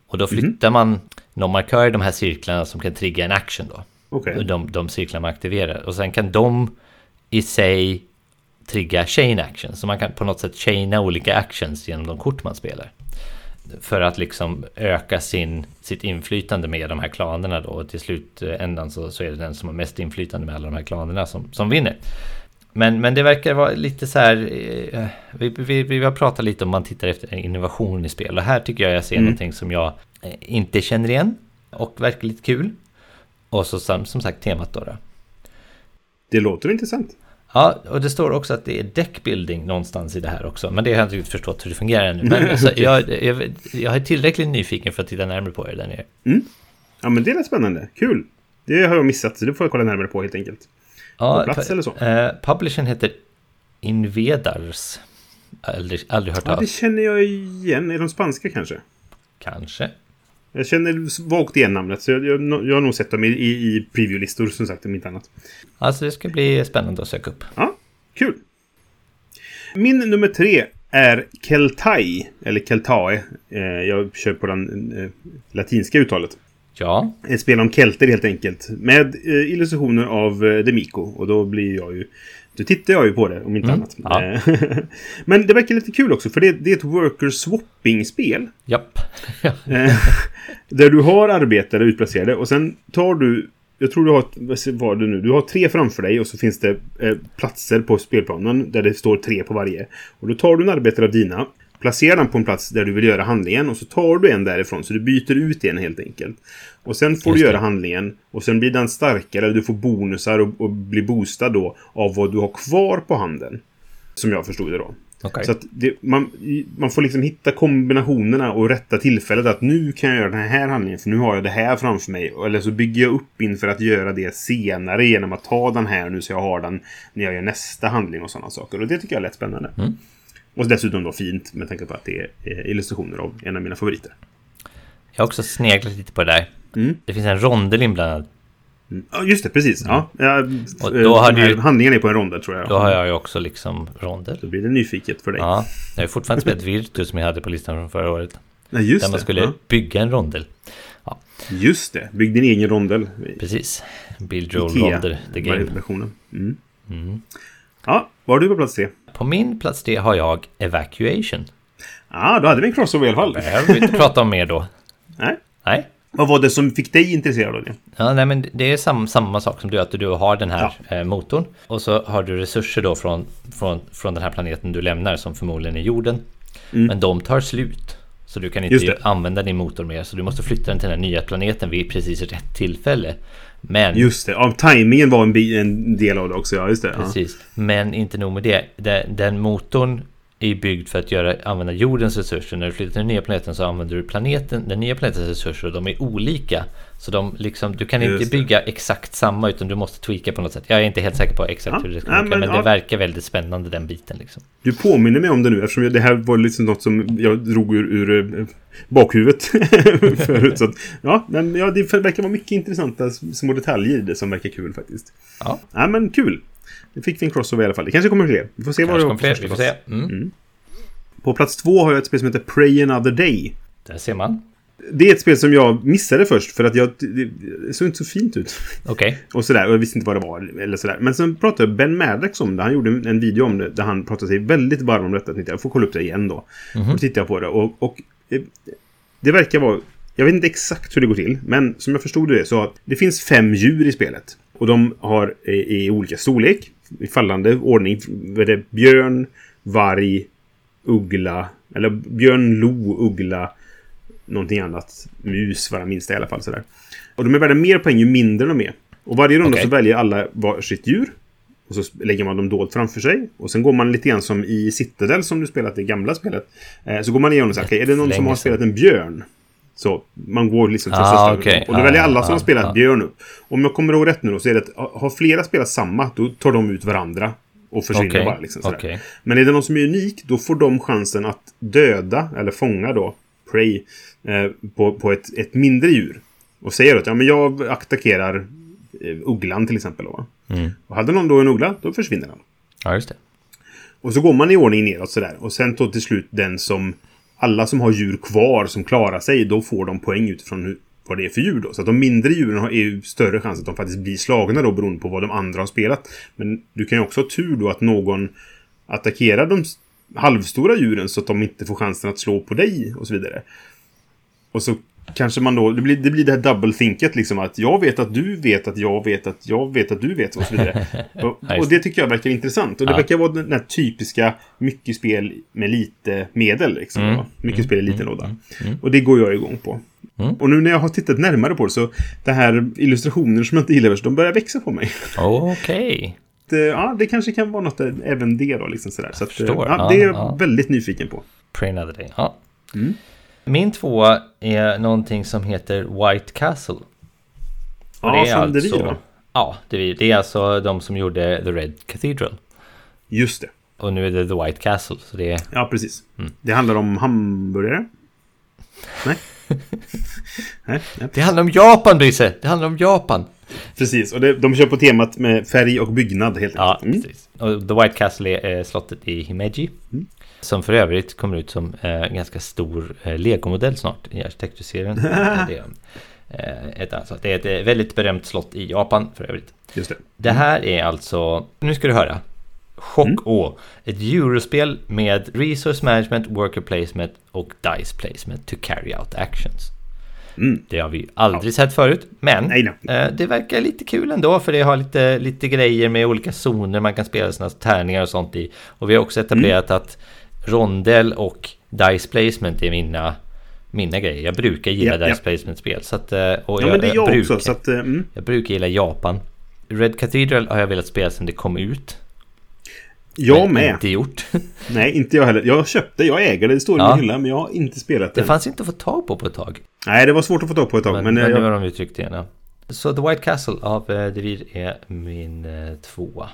Och då flyttar mm. man någon markör i de här cirklarna som kan trigga en action då. Okay. De, de cirklar man aktiverar. Och sen kan de i sig trigga chain actions. Så man kan på något sätt chaina olika actions genom de kort man spelar för att liksom öka sin, sitt inflytande med de här klanerna då. Och till slutändan så, så är det den som har mest inflytande med alla de här klanerna som, som vinner. Men, men det verkar vara lite så här, eh, vi, vi, vi har pratat lite om man tittar efter innovation i spel. Och här tycker jag jag ser mm. någonting som jag eh, inte känner igen och verkar lite kul. Och så som, som sagt temat då, då. Det låter intressant. Ja, och det står också att det är deckbuilding någonstans i det här också. Men det har jag inte riktigt förstått hur det fungerar ännu. Men alltså, jag, jag, jag är tillräckligt nyfiken för att titta närmare på det där nere. Mm. Ja, men det är spännande. Kul! Det har jag missat, så det får jag kolla närmare på helt enkelt. Ja, på plats eller så. Eh, publishern heter Invedars. Aldrig, aldrig hört ja, av. det känner jag igen. Är de spanska kanske? Kanske. Jag känner vagt igen namnet, så jag, jag, jag har nog sett dem i, i, i preview-listor som sagt, om inte annat. Alltså det ska bli spännande att söka upp. Ja, kul. Min nummer tre är Keltai, eller Keltae. Eh, jag kör på den eh, latinska uttalet. Ja. Ett spel om kelter helt enkelt. Med eh, illustrationer av eh, Demico. Och då blir jag ju då tittar jag ju på det, om inte Mm, annat. ja. Eh, Men det verkar lite kul också, för det, det är ett worker swapping-spel. Japp. Eh, Där du har arbetare utplacerade och sen tar du... Jag tror du har... Vad det nu? Du har tre framför dig och så finns det eh, platser på spelplanen där det står tre på varje. Och då tar du en arbetare av dina, placerar den på en plats där du vill göra handlingen och så tar du en därifrån. Så du byter ut en helt enkelt. Och sen får Just du det. göra handlingen och sen blir den starkare. Du får bonusar och, och blir boostad då av vad du har kvar på handen. Som jag förstod det då. Okej. Så det, man, man får liksom hitta kombinationerna och rätta tillfället att nu kan jag göra den här handlingen för nu har jag det här framför mig. Eller så bygger jag upp inför att göra det senare genom att ta den här nu så jag har den när jag gör nästa handling och sådana saker. Och det tycker jag är lätt spännande. Mm. Och dessutom då fint med tanke på att det är eh, illustrationer av en av mina favoriter. Jag har också sneglat lite på det där. Mm. Det finns en rondel inblandad. Ja, just det. Precis. Ja. ja Och då har du- Handlingen är på en rondel, tror jag. Då har jag ju också liksom rondel. Då blir det nyfiket för dig. Ja, jag har fortfarande spelat Virtus som jag hade på listan från förra året. Ja, just Där man det. skulle Ja. bygga en rondel. Just det. Bygg din egen rondel. Precis. Build Roll Ronder, the game. versionen. Mm. Mm. Ja, var har du på plats tre? På min plats tre har jag Evacuation. Ja, då hade vi en crossover i alla fall. Behöver vi inte prata om mer då? Nej. Nej. Vad var det som fick dig intresserad av det? Ja, nej, men det är sam, samma sak som du, att du har den här eh, motorn. Och så har du resurser då från, från, från den här planeten du lämnar, som förmodligen är jorden. Men de tar slut. Så du kan Mm. Inte använda din motor mer. Så du måste flytta den till den här nya planeten vid precis rätt tillfälle. Men, Just det. Ja, tajmingen var en, en del av det också. Ja, just det. Ja. precis, men inte nog med det. Den, den motorn är byggd för att göra, använda jordens resurser. När du flyttar till den nya planeten så använder du planeten, den nya planetens resurser och de är olika. Så de liksom, du kan Just inte det. bygga exakt samma utan du måste tweaka på något sätt. Jag är inte helt säker på exakt Ja, hur det ska funka, men, men, det ja. verkar väldigt spännande den biten liksom. Du påminner mig om det nu eftersom jag- det här var liksom något som jag drog ur, ur eh, bakhuvudet förut. Så att, ja, men ja, det verkar vara mycket intressanta små detaljer i det som verkar kul faktiskt. Ja, Ja, men kul. Nu fick vi en crossover i alla fall. Det kanske kommer fler. Vi får se vad det kommer fler, på vi får se. plats. Mm. På plats två har jag ett spel som heter Pray Another Day. Där ser man. Det är ett spel som jag missade först för att jag, det, såg inte så fint ut. Okej. Och sådär, och jag visste inte vad det var. Eller sådär. Men sen pratade Ben Maddox om det. Han gjorde en video om det där han pratade sig väldigt varm om detta. Jag får kolla upp det igen då. Och då tittade jag på det. Och, och eh, det verkar vara... Jag vet inte exakt hur det går till. Men som jag förstod det så det finns fem djur i spelet. Och de har i, i olika storlek. I fallande ordning. Det? Björn, varg, uggla. Eller björn, lo, uggla. Någonting annat. Mus var det minsta i alla fall. Sådär. Och de är värda mer poäng ju mindre de är. Och varje runda Okej. så väljer alla varsitt djur. Och så lägger man dem dolt framför sig. Och sen går man lite grann som i Citadel som du spelat det gamla spelet. Eh, så går man igenom och säger, okej, är det någon som har spelat en björn? Så man går liksom till Ah, okej. Och då väljer Ah, alla som ah, har spelat ah. björn upp. Om jag kommer ihåg rätt nu då så är det att ha- har flera spelat samma, då tar de ut varandra. Och försvinner Okej, bara. Liksom, okej. Men är det någon som är unik, då får de chansen att döda, eller fånga då, prey, eh, på, på ett, ett mindre djur. Och säger att ja, men jag attackerar eh, ugglan till exempel. Då, va? Mm. Och hade någon då en uggla, då försvinner den. Ja, just det. Och så går man i ordning neråt sådär. Och sen då till slut den som... Alla som har djur kvar som klarar sig, då får de poäng utifrån hur, vad det är för djur då. Så att de mindre djuren har är ju större chans att de faktiskt blir slagna då beroende på vad de andra har spelat. Men du kan ju också ha tur då att någon attackerar de halvstora djuren så att de inte får chansen att slå på dig och så vidare. Och så kanske man då, det blir det, blir det här double-thinket liksom att jag vet att du vet att jag vet att jag vet att du vet och så vidare. och, och det tycker jag verkar intressant. Och det Ja. verkar vara den här typiska mycket spel med lite medel. Liksom, Mm. Mycket spel i liten Mm. låda. Mm. Och det går jag igång på. Mm. Och nu när jag har tittat närmare på det så det här illustrationer som jag inte gillar, de börjar växa på mig. Okej. Det, ja, det kanske kan vara något där, även det då. Liksom sådär. Så att, ja, Ja, det är jag ja. väldigt nyfiken på. Pray another day. Ja. Mm. Min tvåa är någonting som heter White Castle. Och Ja, från Devir, va? Ja, Devir. Det är alltså de som gjorde The Red Cathedral. Just det. Och nu är det The White Castle. Så det är... Ja, precis. Mm. Det handlar om hamburgare. Nej. nej, nej. Det handlar om Japan, Brisse! Det handlar om Japan! Precis, och det, de kör på temat med färg och byggnad helt Ja, enkelt. Mm. precis. Och The White Castle är eh, slottet i Himeji. Mm. Som för övrigt kommer ut som eh, ganska stor eh, legomodell snart i arkitekturserien. det, är, eh, ett, alltså, det är ett eh, väldigt berömt slott i Japan för övrigt. Just det. Det här är alltså, nu ska du höra. Chock Mm. Ett eurospel med resource management, worker placement och dice placement to carry out actions. Mm. Det har vi aldrig sett förut, men Nej, nej. eh, det verkar lite kul ändå för det har lite, lite grejer med olika zoner man kan spela sina tärningar och sånt i. Och vi har också etablerat Mm. att rondell och dice placement är mina, mina grejer. Jag brukar gilla Ja, ja. dice placement-spel. Så att, eh, och Ja, men det är jag brukar, också. Så att, eh, mm. jag brukar gilla Japan. Red Cathedral har jag velat spela sedan det kom ut. Jag men med. Inte gjort. Nej, inte jag heller. Jag köpte, jag äger det. Det står i Ja. min hylla, men jag har inte spelat Det det. fanns inte att få tag på på ett tag. Nej, det var svårt att få tag på ett tag. Men, Men, men, eh, nu jag, har de uttryckt det igen. ja. Så The White Castle av eh, Devir är min eh, tvåa.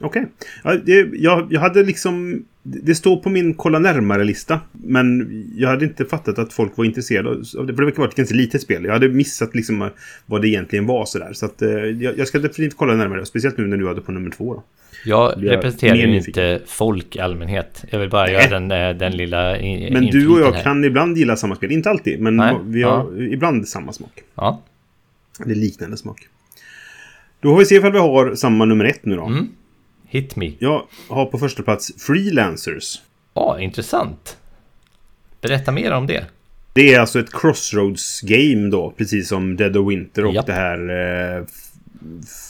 Okej. Ja, det- jag, jag hade liksom... det står på min kolla närmare-lista. Men jag hade inte fattat att folk var intresserade av det. För det verkar vara ett ganska litet spel. Jag hade missat liksom vad det egentligen var sådär. Så att eh, jag, jag ska definitivt kolla närmare. Speciellt nu när du hade på nummer två. Då. Jag representerar ju inte folk i allmänhet. Jag vill bara Nej. göra den, eh, den lilla in, Men du och jag här. kan ibland gilla samma spel. Inte alltid, men Nej, vi har ibland samma smak. Ja. Det är liknande smak. Då har vi se ifall vi har samma nummer ett nu då. Mm. Hit me. Jag har på första plats Freelancers. Ja, intressant. Berätta mer om det. Det är alltså ett Crossroads-game då, precis som Dead of Winter och Japp. det här... Eh,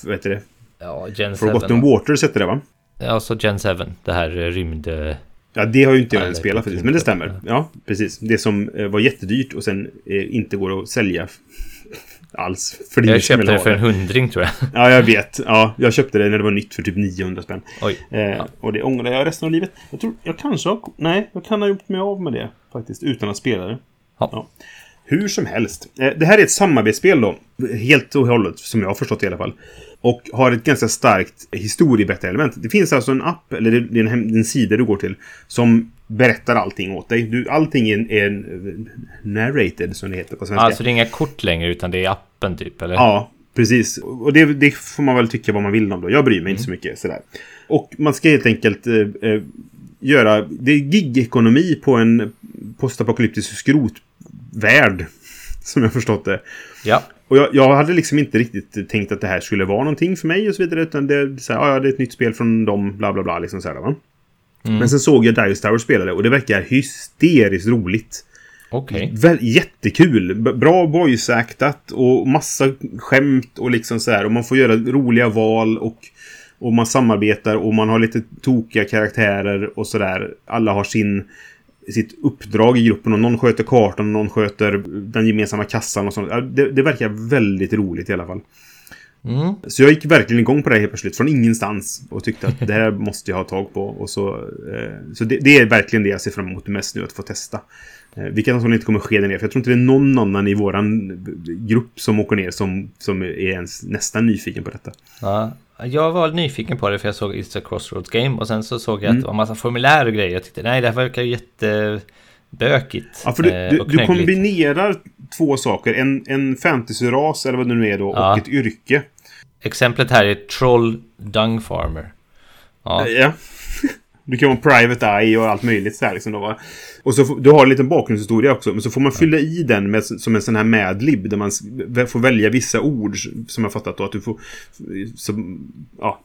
vad heter det? Ja, Gen Forgotten 7. Waters heter det va? Ja, så Gen 7. Det här eh, rymd... Ja, det har ju inte jag det spelat faktiskt, men det stämmer. Ja, precis. Det som eh, var jättedyrt och sen eh, inte går att sälja alls. För det Jag köpte det för en hundring tror jag. Ja, jag vet. Ja, jag köpte det när det var nytt för typ 900 spänn. Oj. Eh, Ja. Och det ångrar jag resten av livet. Jag tror, jag kanske har... Nej, jag kan ha gjort mig av med det faktiskt, utan att spela det. Ja. Hur som helst. Eh, Det här är ett samarbetsspel då. Helt och hållet, som jag har förstått i alla fall. Och har ett ganska starkt historieberättarelement. Det finns alltså en app, eller det det är en, en sida du går till, som berättar allting åt dig. Du, allting är, är narrated, som det heter på svenska. Alltså det är inga kort längre utan det är appen typ, eller? Ja, precis. Och det, det får man väl tycka vad man vill om då. Jag bryr mig inte så mycket sådär. Och man ska helt enkelt eh, eh, göra... Det är gig-ekonomi på en postapokalyptisk skrotvärld. Som jag förstått det. Ja. Och jag, jag hade liksom inte riktigt tänkt att det här skulle vara någonting för mig och så vidare. Utan det så här, ja, det är ett nytt spel från dem, bla bla bla. Liksom så här, va? Mm. Men sen såg jag Dice Tower spela det och det verkar hysteriskt roligt. Okej. Väl, jättekul! Bra voice-actat och massa skämt och liksom så här. Och man får göra roliga val och, och man samarbetar och man har lite tokiga karaktärer och sådär. Alla har sin, sitt uppdrag i gruppen och någon sköter kartan och någon sköter den gemensamma kassan och sånt. Det, det verkar väldigt roligt i alla fall. Mm. Så jag gick verkligen igång på det helt plötsligt från ingenstans och tyckte att det här måste jag ha tag på. Och så eh, så det, det är verkligen det jag ser fram emot mest nu, att få testa. Eh, vilket antagligen inte kommer ske där nere, för jag tror inte det är någon annan i våran grupp som åker ner som, som är ens nästan nyfiken på detta. Ja. Jag var nyfiken på det för jag såg It's a Crossroads Game och sen så såg jag att Mm. det var massa formulär och grejer. Jag tyckte nej det här verkar ju jättebökigt. Ja, för du, eh, du, du kombinerar två saker. En, en fantasyras, eller vad det nu är då, Ja. och ett yrke. Exemplet här är Troll Dung Farmer. Ja, Ja. Du kan vara private eye och allt möjligt så här liksom då, va? Och så du har en liten bakgrundshistoria också, men så får man fylla i den med, som en sån här madlib där man får välja vissa ord som jag fattat då att du får som, ja,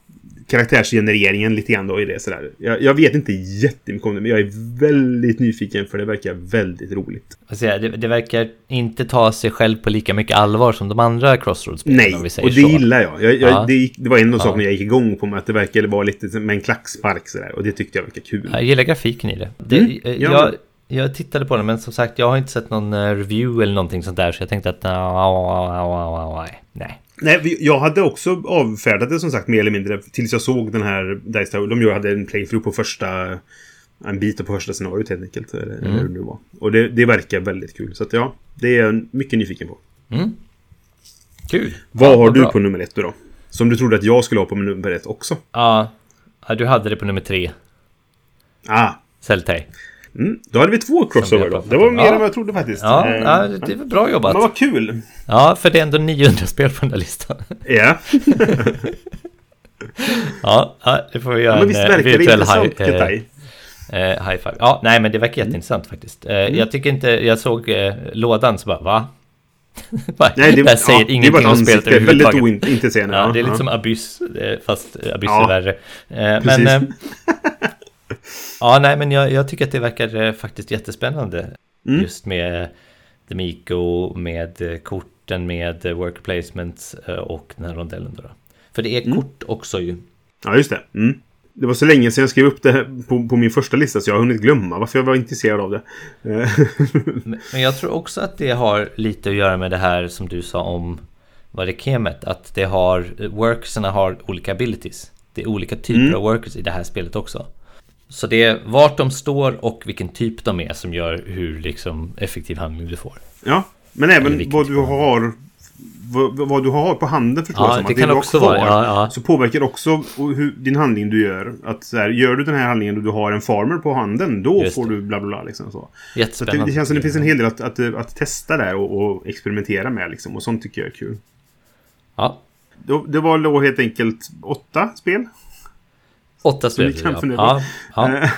karaktärsgenereringen lite grann då i det sådär. Jag, jag vet inte jättemycket om det, men jag är väldigt nyfiken för det verkar väldigt roligt. alltså, det, det verkar inte ta sig själv på lika mycket allvar som de andra Crossroads-spelen Nej, om vi säger och det så. gillar jag. jag, jag Ja. det, det var en av Ja. sakerna jag gick igång på med att det verkade vara lite med en klackspark sådär. Och det tyckte jag verkade kul. Jag gillar grafiken i det. det Mm, eh, ja. jag, jag tittade på det men som sagt jag har inte sett någon eh, review eller någonting sånt där så jag tänkte att nej, nej. Jag hade också avfärdat det som sagt mer eller mindre tills jag såg den här Dice Tower. De hade en playthrough på första... En bit på första scenariot helt enkelt. Eller, eller hur det nu var. Och det, det verkar väldigt kul. Så att ja, det är jag mycket nyfiken på. Mm. Kul. Vad Ja, har du bra. på nummer ett då? Som du trodde att jag skulle ha på nummer ett också? Ja, ja, du hade det på nummer tre. Ah, Celltay. Mm, då hade vi två crossover då. Det var mer Ja. än vad jag trodde faktiskt. Ja, Eh, ja, det var bra jobbat. Men vad kul! Ja, för det är ändå 900 spel på den där listan. Ja. Ja, ja det får vi ja göra men visst en eh, verkar det virtuell high, eh, eh, high five. Ja, nej men det verkar jätteintressant faktiskt. Eh, Mm. Jag tycker inte, jag såg eh, lådan så bara va? Nej, det, jag säger ja, det ingenting om spelet ansikte. Väldigt överhuvudtaget. ointresserande. Ja, det är lite som Abyss, eh, fast Abyss Ja, är värre. Eh. Men... eh, Ja, nej, men jag, jag tycker att det verkar eh, faktiskt jättespännande. Mm. Just med Demico, med eh, korten, med eh, work placement eh, och den här rondellen då. För det är Mm. kort också ju. Ja, just det. Mm. Det var så länge sedan jag skrev upp det på, på min första lista så jag har hunnit glömma varför jag var intresserad av det. Eh, Men jag tror också att det har lite att göra med det här som du sa om vad det kemet. Att det har, workersarna har olika abilities. Det är olika typer Mm. av workers i det här spelet också. Så det är vart de står och vilken typ de är som gör hur liksom effektiv handling du får. ja, men även vad du har vad, vad du har på handen förstår Ja, jag som. det kan är också vara, ja, ja. Så påverkar också hur, din handling du gör. Att så här, gör du den här handlingen och du har en farmer på handen, då Just får det. du bla bla bla. Liksom, så. Så det, det känns som det finns en hel del att, att, att testa där och, och experimentera med. Liksom, och sånt tycker jag är kul. Ja, Då, det var då helt enkelt åtta spel. Åtta kan Ja. Ja, ja. Eh,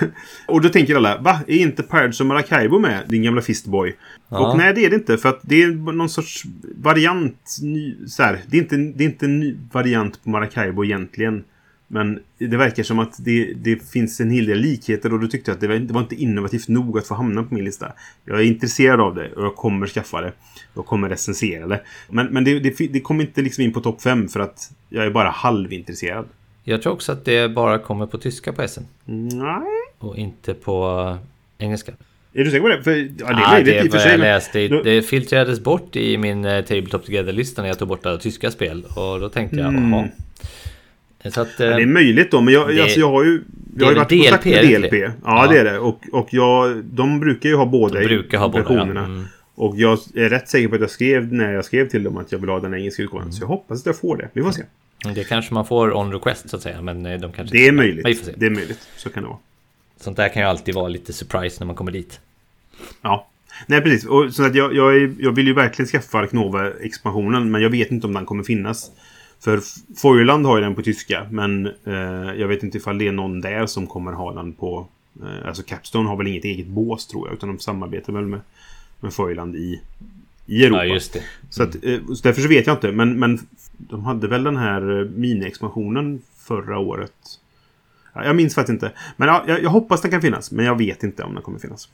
och då tänker alla, va? Är inte Pirates of Maracaibo med? Din gamla Fistboy. Ja. Och nej, det är det inte. För att det är någon sorts variant. Så här, det, är inte, det är inte en ny variant på Maracaibo egentligen. Men det verkar som att det, det finns en hel del likheter och då tyckte jag att det var, det var inte innovativt nog att få hamna på min lista. Jag är intresserad av det och jag kommer skaffa det. Jag kommer recensera det. Men, men det, det, det kommer inte liksom in på topp 5 för att jag är bara halvintresserad. Jag tror också att det bara kommer på tyska på SN. Nej. Och inte på engelska. Är du säker på det? För, ja, det är möjligt det i och för sig. jag läste. då- Det filtrerades bort i min eh, Tabletop Together-lista när jag tog bort alla tyska spel. Och då tänkte jag, Mm. jaha. Så att... Ja, det är eh, möjligt då, men jag, det- alltså, jag har ju... det Jag har ju varit i kontakt med det DLP. det? Ja, Ja. det är det. Och, och jag, de brukar ju ha båda De brukar ha båda, versionerna. Mm. Och jag är rätt säker på att jag skrev när jag skrev till dem att jag vill ha den engelska utgåvan. Mm. Så jag hoppas att jag får det. Vi får se. Det kanske man får on request så att säga. Men eh, de kanske Det är Men Vi möjligt. får se. Det är möjligt. Så kan det vara. Sånt där kan ju alltid vara lite surprise när man kommer dit. Ja. Nej, precis. Och, så att jag, jag, är, jag vill ju verkligen skaffa Arknova-expansionen, men jag vet inte om den kommer finnas. För Feuerland har ju den på tyska, men eh, jag vet inte ifall det är någon där som kommer ha den på... Eh, alltså Capstone har väl inget eget bås tror jag, utan de samarbetar väl med, med Feuerland i, i Europa. Ja, just det. Så, att, eh, så därför så vet jag inte, men, men de hade väl den här eh, mini-expansionen förra året. Ja, jag minns faktiskt inte. Men ja, jag, jag hoppas den kan finnas, men jag vet inte om den kommer finnas.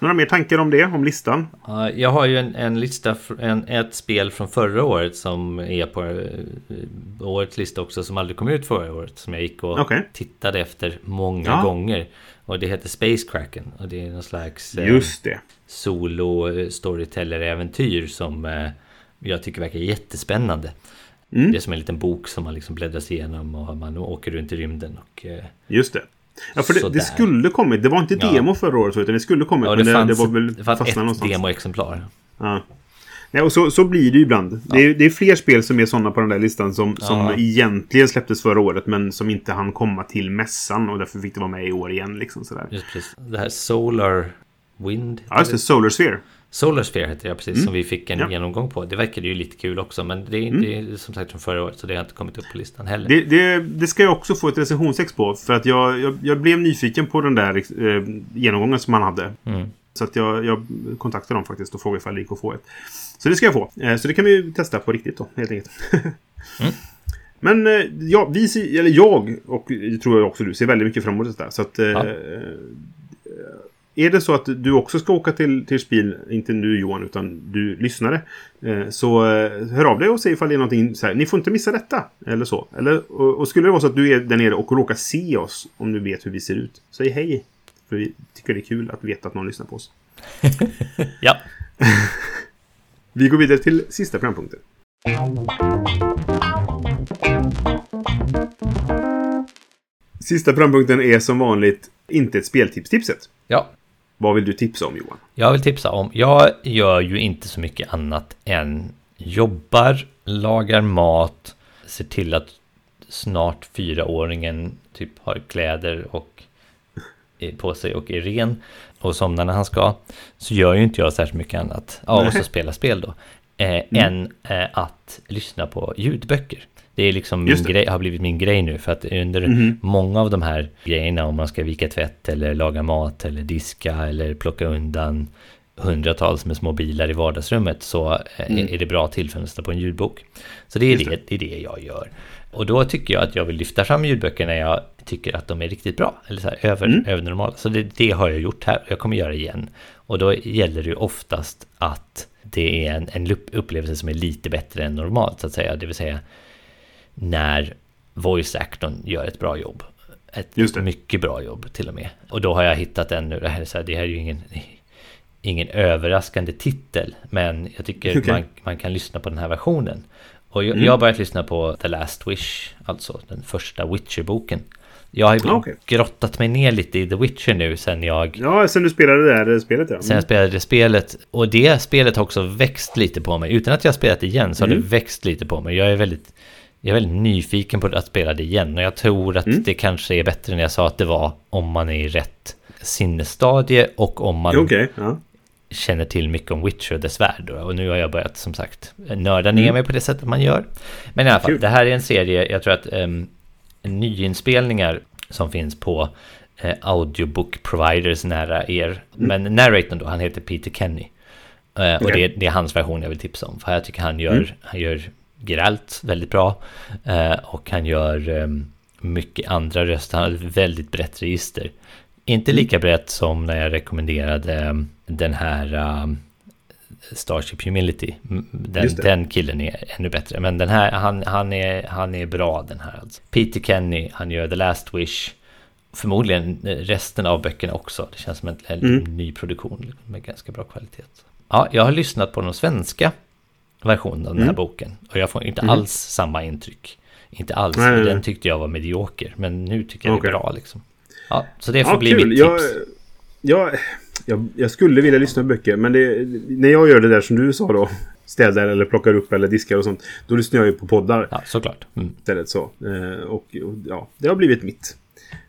Några mer tankar om det? Om listan? Ja, Jag har ju en, en lista, en, ett spel från förra året som är på eh, årets lista också som aldrig kom ut förra året. Som jag gick och Okej. tittade efter många Ja. gånger. Och det heter Space Kraken. Och det är någon slags Just det. Solo eh, storyteller-äventyr som eh, jag tycker verkar jättespännande. Mm. Det är som en liten bok som man liksom bläddrar sig igenom och man åker runt i rymden. Och, eh, Just det. Ja, för det, det skulle kommit. Det var inte Ja. demo förra året, utan det skulle kommit. ja, det, det, fanns, det var väl det fanns ett någonstans. demoexemplar. Ja. Nej, och så, så blir det ju ibland. Det, är, det är fler spel som är sådana på den där listan som, som Ja. egentligen släpptes förra året men som inte hann komma till mässan och därför fick det vara med i år igen. Liksom, sådär. Just precis. Det här Solar Wind. Ja, just det. Solar Sphere. Solar Sphere heter det, precis. Mm. Som vi fick en Ja. genomgång på. Det verkade ju lite kul också. Men det är, Mm. det är som sagt från förra året. Så det har inte kommit upp på listan heller. Det, det, det ska jag också få ett recensionsex på. För att jag, jag, jag blev nyfiken på den där eh, genomgången som han hade. Mm. Så att jag, jag kontaktade dem faktiskt och frågade ifall det gick att få ett. Så det ska jag få. Eh, så det kan vi ju testa på riktigt då, helt enkelt. Mm. Men eh, ja, vi ser, eller jag och tror jag också du ser väldigt mycket fram emot det där. Så att... Eh, Ja. Är det så att du också ska åka till, till Spil, inte du Johan, utan du lyssnare. Eh, så eh, hör av dig och säg ifall det är någonting så här, ni får inte missa detta. Eller så. Eller, och, och skulle det vara så att du är där nere och råkar se oss, om du vet hur vi ser ut, säg hej. För vi tycker det är kul att veta att någon lyssnar på oss. Ja, Vi går vidare till sista programpunkten. Sista programpunkten är som vanligt inte ett speltips-tipset. ja. Vad vill du tipsa om Johan? Jag vill tipsa om, jag gör ju inte så mycket annat än jobbar, lagar mat, ser till att snart fyraåringen typ har kläder och på sig och är ren och somnar när han ska. Så gör ju inte jag särskilt mycket annat, ja och så spela spel då, eh, än eh, att lyssna på ljudböcker. Det är liksom min grej, har blivit min grej nu för att under Mhm. många av de här grejerna om man ska vika tvätt eller laga mat eller diska eller plocka undan hundratals med små bilar i vardagsrummet så eh, Mm. är det bra tillfälle att sätta på en ljudbok. Så det är det, det är det jag gör. Och då tycker jag att jag vill lyfta fram ljudböcker när jag tycker att de är riktigt bra. Eller så här, över, Mm. övernormala. Så det, det har jag gjort här och jag kommer göra igen. Och då gäller det ju oftast att det är en, en upplevelse som är lite bättre än normalt så att säga. Det vill säga när voice actorn gör ett bra jobb. Ett mycket bra jobb till och med. Och då har jag hittat en nu. Det här är, så här, det här är ju ingen, ingen överraskande titel. Men jag tycker Okej. man, man kan lyssna på den här versionen. Och jag, Mm. jag har börjat lyssna på The Last Wish, alltså den första Witcher-boken. Jag har ju Ah, okej. grottat mig ner lite i The Witcher nu sen jag Ja, sen du spelade det där spelet ja. Sen jag spelade det spelet. Och det spelet har också växt lite på mig. Utan att jag har spelat igen så har Mm. det växt lite på mig. Jag är väldigt, jag är väldigt nyfiken på att spela det igen. Och jag tror att Mm. det kanske är bättre än jag sa att det var. Om man är i rätt sinnesstadie och om man Okej, ja. känner till mycket om Witcher och dess värld. Och nu har jag börjat som sagt nörda ner Mm. mig på det sättet man gör. Men i alla fall, Kul. det här är en serie, jag tror att um, nyinspelningar som finns på eh, audiobook providers nära er. Men narratorn då, han heter Peter Kenny. Eh, och det, är- det är hans version jag vill tipsa om. För jag tycker han gör, Mm. han gör Geralt väldigt bra. Eh, och han gör ehm, mycket andra röster. Han har ett väldigt brett register. Inte lika brett som när jag rekommenderade ehm, den här ehm, Starship Humility. Mm, Den, den killen är ännu bättre. Men den här, han, han, är, han är bra den här. Alltså. Peter Kenny, han gör The Last Wish. Förmodligen eh, resten av böckerna också. Det känns som en, en Mm. ny produktion med ganska bra kvalitet. Ja, jag har lyssnat på den svenska versionen av den här Mm. boken. Och jag får inte Mhm. alls samma intryck. Inte alls. Nej, nej, nej. Den tyckte jag var medioker. Men nu tycker jag Okej. det är bra liksom. Ja, så det får Ja, bli kul. mitt tips. jag, jag, jag skulle vilja lyssna på böcker, men det, när jag gör det där som du sa då, städar eller plockar upp eller diskar och sånt, då lyssnar jag ju på poddar Ja, såklart. Mm. istället så. Eh, och, och ja, det har blivit mitt,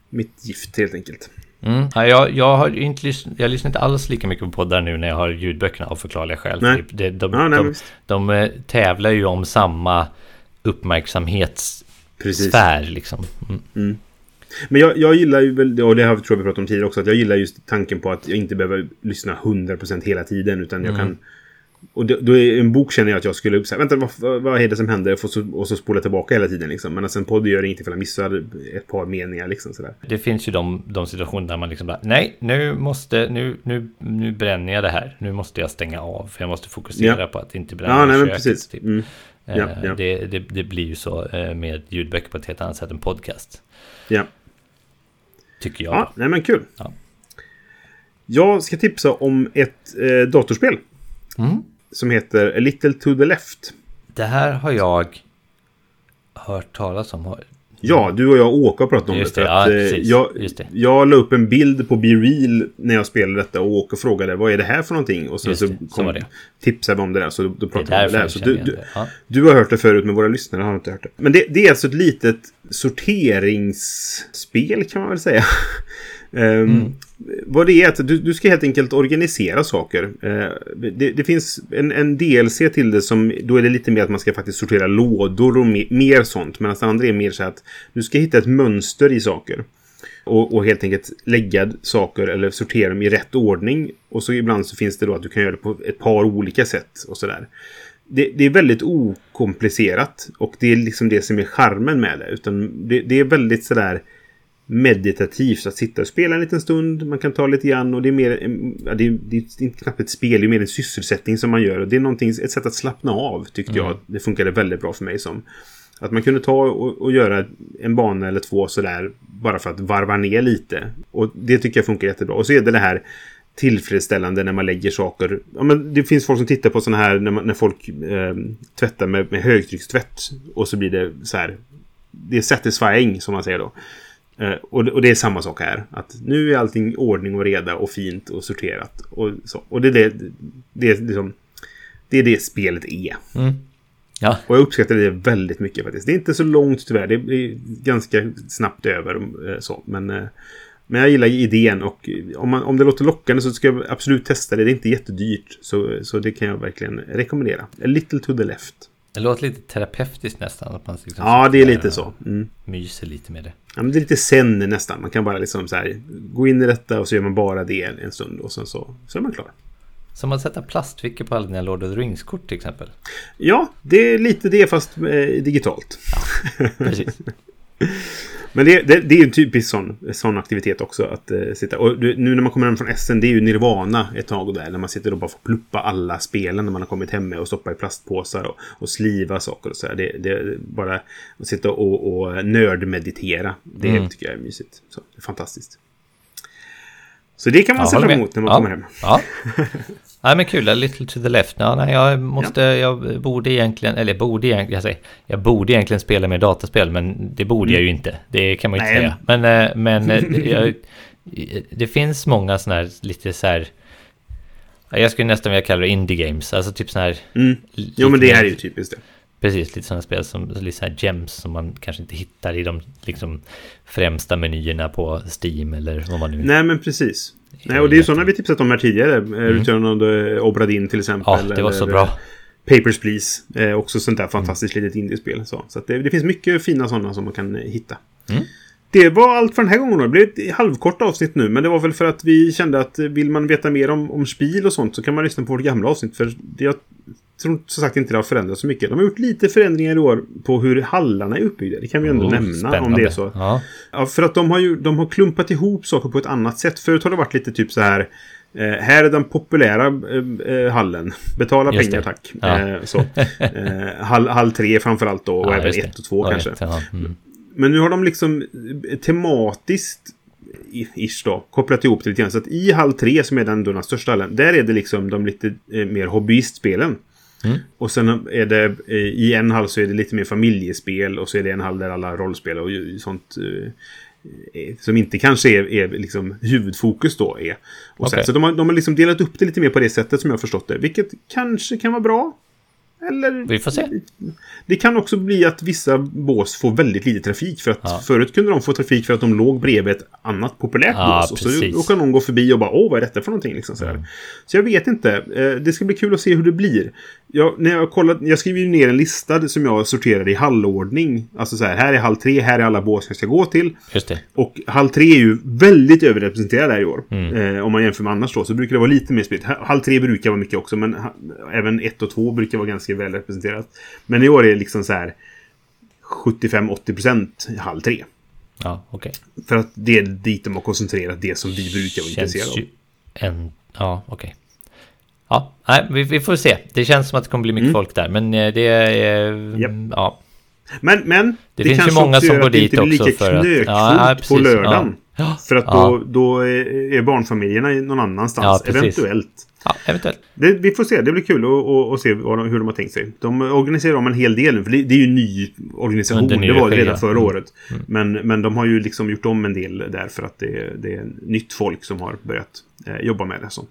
mitt gift helt enkelt. Mm. Ja, jag, jag, har inte lyssnat, jag lyssnar inte alls lika mycket på poddar nu när jag har ljudböckerna av förklarliga skäl. Nej. Det, det, de, Ja, nej, de, de, eh, tävlar ju om samma uppmärksamhetssfär liksom. Mm. Men jag, jag gillar ju väl, och det har vi tror jag vi pratat om tidigare också, att jag gillar just tanken på att jag inte behöver lyssna 100% hela tiden, utan jag Mm. kan... Och då, då är en bok känner jag att jag skulle säga, vänta vad, vad, vad är det som händer? Och så, och så spola tillbaka hela tiden liksom. Men alltså en podd gör ingenting för jag missar ett par meningar liksom sådär. Det finns ju de, de situationer där man liksom bara, nej, nu måste, nu, nu, nu bränner jag det här. Nu måste jag stänga av, för jag måste fokusera Ja. på att inte bränna Ja, nej köket, precis. typ. Mm. Eh, Ja, ja. Det, det, det blir ju så eh, med ljudböcker på ett helt annat sätt än podcast. Ja. Tycker jag. Ja, nej men kul. Ja. Jag ska tipsa om ett eh, datorspel. Mm. Som heter A Little to the Left. Det här har jag hört talas om. Ja, du och jag och Åke har pratat om Just det. det, ja, eh, precis. jag, Just det. jag la upp en bild på BeReal när jag spelade detta och Åke frågade vad är det här för någonting? Och sen Just så, det, så kom, det. tipsade vi om det där så då, pratade vi om det där. Så du, du. Ja. du har hört det förut men våra lyssnare har inte hört det. Men det, det är alltså ett litet sorteringsspel kan man väl säga. Ehm, Mm. Vad det är att du, du ska helt enkelt organisera saker. Eh, det, det finns en, en DLC till det som då är det lite mer att man ska faktiskt sortera lådor och mer, mer sånt. Medan det andra är mer så att du ska hitta ett mönster i saker. Och, och helt enkelt lägga saker eller sortera dem i rätt ordning. Och så ibland så finns det då att du kan göra det på ett par olika sätt och sådär. Det, det är väldigt okomplicerat och det är liksom det som är charmen med det. Utan det, det är väldigt sådär meditativt att sitta och spela en liten stund. Man kan ta lite grann och det är mer, ja, det är, det är inte knappt ett spel, det är mer en sysselsättning som man gör. Och det är någonting, ett sätt att slappna av tyckte jag. Det funkade väldigt bra för mig som. Att man kunde ta och, och göra en bana eller två sådär bara för att varva ner lite. Och det tycker jag funkar jättebra. Och så är det det här tillfredsställande när man lägger saker. Ja, men det finns folk som tittar på sådana här när, man, när folk eh, tvättar med, med högtryckstvätt. Och så blir det så här. Det är satisfying som man säger då. Eh, och, det- är samma sak här. Att nu är allting ordning och reda och fint och sorterat. Och, så. och det, är det, det, är liksom, det är det spelet är. Mm. Ja, Och jag uppskattar det väldigt mycket faktiskt. Det är inte så långt tyvärr. Det är ganska snabbt över. eh, Så. Men, eh, men jag gillar idén och om, man, om det låter lockande så ska jag absolut testa det. Det är inte jättedyrt. Så, så det kan jag verkligen rekommendera. A little to the left. Det låter lite terapeutiskt nästan. Att man liksom Ja, det är lite så. Mm. Myser lite med det. Ja, men det är lite sen nästan. Man kan bara liksom så här gå in i detta och så gör man bara det en, stund och sen så, så är man klar. Som att sätta plastfickor på alla dina Lord of the Rings-kort till exempel. Ja, det är lite det fast eh, digitalt. Precis. Men det, det, det är ju en typisk sån, sån aktivitet också. Att eh, sitta. Och nu när man kommer hem från SN, det är ju Nirvana ett tag där. När man sitter och bara får pluppa alla spelen när man har kommit hem med och stoppa i plastpåsar och, och sliva saker och så. Det, det, bara att sitta och, och nördmeditera. Det Mm. tycker jag är mysigt. Så, det är fantastiskt. Så det kan man Ja, se fram emot när man ja. kommer hem. Ja. Nej men kul, A Little to the Left. Ja, nej, jag måste, ja. jag borde egentligen, eller borde egentligen, jag säger, jag borde egentligen spela mer dataspel, men det borde mm. jag ju inte. Det kan man ju inte säga. Men, eh, men eh, jag, det finns många sådana här lite så här, jag skulle nästan vilja kalla det indie games, alltså typ sådana här... Mm. Jo men det här är ju typiskt det. Precis, lite sådana spel som lite så här gems som man kanske inte hittar i de liksom, främsta menyerna på Steam eller vad man nu... Nej men precis. Nej, och det är sådana vi tipsat om här tidigare. Eh, mm. Return of the Obradin till exempel. Ja, det var så bra. Papers, Please. Eh, också sånt där fantastiskt mm. litet indiespel. Så, så det, det, finns mycket fina sådana som man kan hitta. Mm. Det var allt för den här gången. Det blev ett halvkort avsnitt nu. Men det var väl för att vi kände att vill man veta mer om, om spel och sånt så kan man lyssna på vårt gamla avsnitt. För det, jag tror som sagt inte det har förändrats så mycket. De har gjort lite förändringar i år på hur hallarna är uppbyggda. Det kan vi ändå oh, nämna spännande. om det är så. Ja. ja. för att de har ju de har klumpat ihop saker på ett annat sätt. Förut har det varit lite typ så här. Eh, här är den populära eh, eh hallen. Betala just pengar det. tack. Ja. Eh, så. Eh, hall, hall 3 framförallt då. Och ja, även 1 och 2 kanske. Vet, mm. Men nu har de liksom eh, tematiskt ish då, kopplat ihop det lite grann. Så att i hall 3 som är den, då, den största hallen, där är det liksom de lite eh, mer hobbyistspelen. Mm. Och sen är det eh, i en hall så är det lite mer familjespel och så är det en hall där alla rollspel och sånt eh, som inte kanske är, är liksom huvudfokus då är. Och okay. sen, så de har, de har liksom delat upp det lite mer på det sättet som jag har förstått det. Vilket kanske kan vara bra. Eller... Vi får se. Det kan också bli att vissa bås får väldigt lite trafik. För att ja. förut kunde de få trafik för att de låg bredvid ett annat populärt ja, bås. Och så då kan någon gå förbi och bara åh, vad är detta för någonting? Liksom, så, mm. så jag vet inte. Eh, det ska bli kul att se hur det blir. Jag, när jag, kollat, jag skriver ju ner en lista som jag sorterar i hallordning. Alltså så här, här är hall 3, här är alla bås jag ska gå till. Just det. Och hall 3 är ju väldigt överrepresenterad här i år. Mm. Eh, om man jämför med annars då. Så brukar det vara lite mer spritt. Hall 3 brukar vara mycket också. Men även 1 och 2 brukar vara ganska väl representerat. Men i år är det liksom så här 75-80% hall 3. Ja, okej. Okay. För att det är dit de har koncentrerat det som vi brukar vara intresserade av. En, ja, okej. Okay. Ja, nej, vi, vi, får se. Det känns som att det kommer bli mycket mm. folk där, men eh, det är... Yep. Ja. Men, men det, det finns ju många som går dit också för att... Det ja, precis, på lördagen. Ja. För att då, då är barnfamiljerna någon annanstans. Eventuellt. Ja, eventuellt. Det, vi får se. Det blir kul att, se hur de har tänkt sig. De organiserar om en hel del. För det, det är ju en ny organisation. det var det redan förra mm. året. Mm. Men, men de har ju liksom gjort om en del där för att det, det är nytt folk som har börjat eh, jobba med det. Sånt.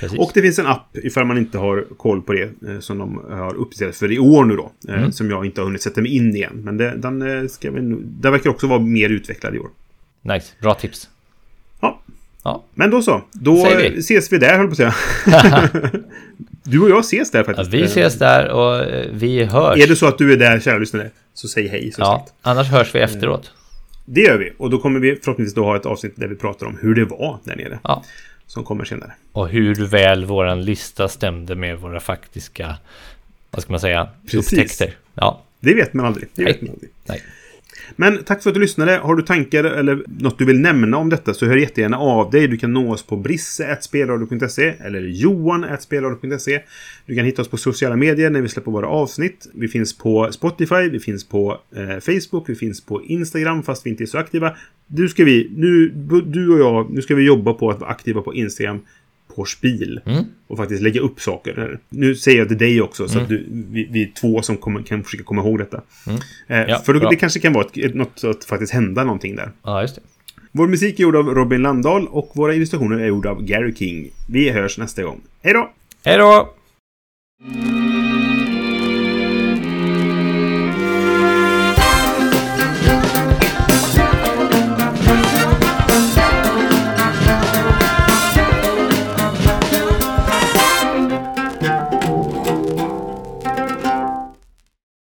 Precis. Och det finns en app ifall man inte har koll på det eh, som de har uppdaterat för i år nu då. Eh, mm. Som jag inte har hunnit sätta mig in igen. Men det, den, eh, ska vi, den verkar också vara mer utvecklad i år. Nice, bra tips. Ja. ja. Men då så. Då vi. ses vi där höll på att säga. du och jag ses där faktiskt. Ja, vi ses där och vi hörs. Är det så att du är där, kära lyssnare, så säg hej. Så ja, sagt. annars hörs vi efteråt. Det gör vi. Och då kommer vi förhoppningsvis då ha ett avsnitt där vi pratar om hur det var där nere. Ja som kommer senare. Och hur väl våran lista stämde med våra faktiska, vad ska man säga, Precis. upptäckter. Ja. Det vet man aldrig. Det Nej. vet man aldrig. Nej. Men tack för att du lyssnade. Har du tankar eller något du vill nämna om detta så hör jättegärna av dig. Du kan nå oss på brisse.spelradio.se eller johan.spelradio.se. Du kan hitta oss på sociala medier när vi släpper våra avsnitt. Vi finns på Spotify, vi finns på eh, Facebook, vi finns på Instagram fast vi inte är så aktiva. Nu ska vi, nu, du och jag, nu ska vi jobba på att vara aktiva på Instagram på spil. Mm. Och faktiskt lägga upp saker. Nu säger jag till dig också, så mm. att du, vi, vi, är två som kommer, kan försöka komma ihåg detta. Mm. Eh, ja, för då, det kanske kan vara ett, något att faktiskt hända någonting där. Ja, just det. Vår musik är gjord av Robin Landahl och våra illustrationer är gjorda av Gary King. Vi hörs nästa gång. Hej då! Hej då!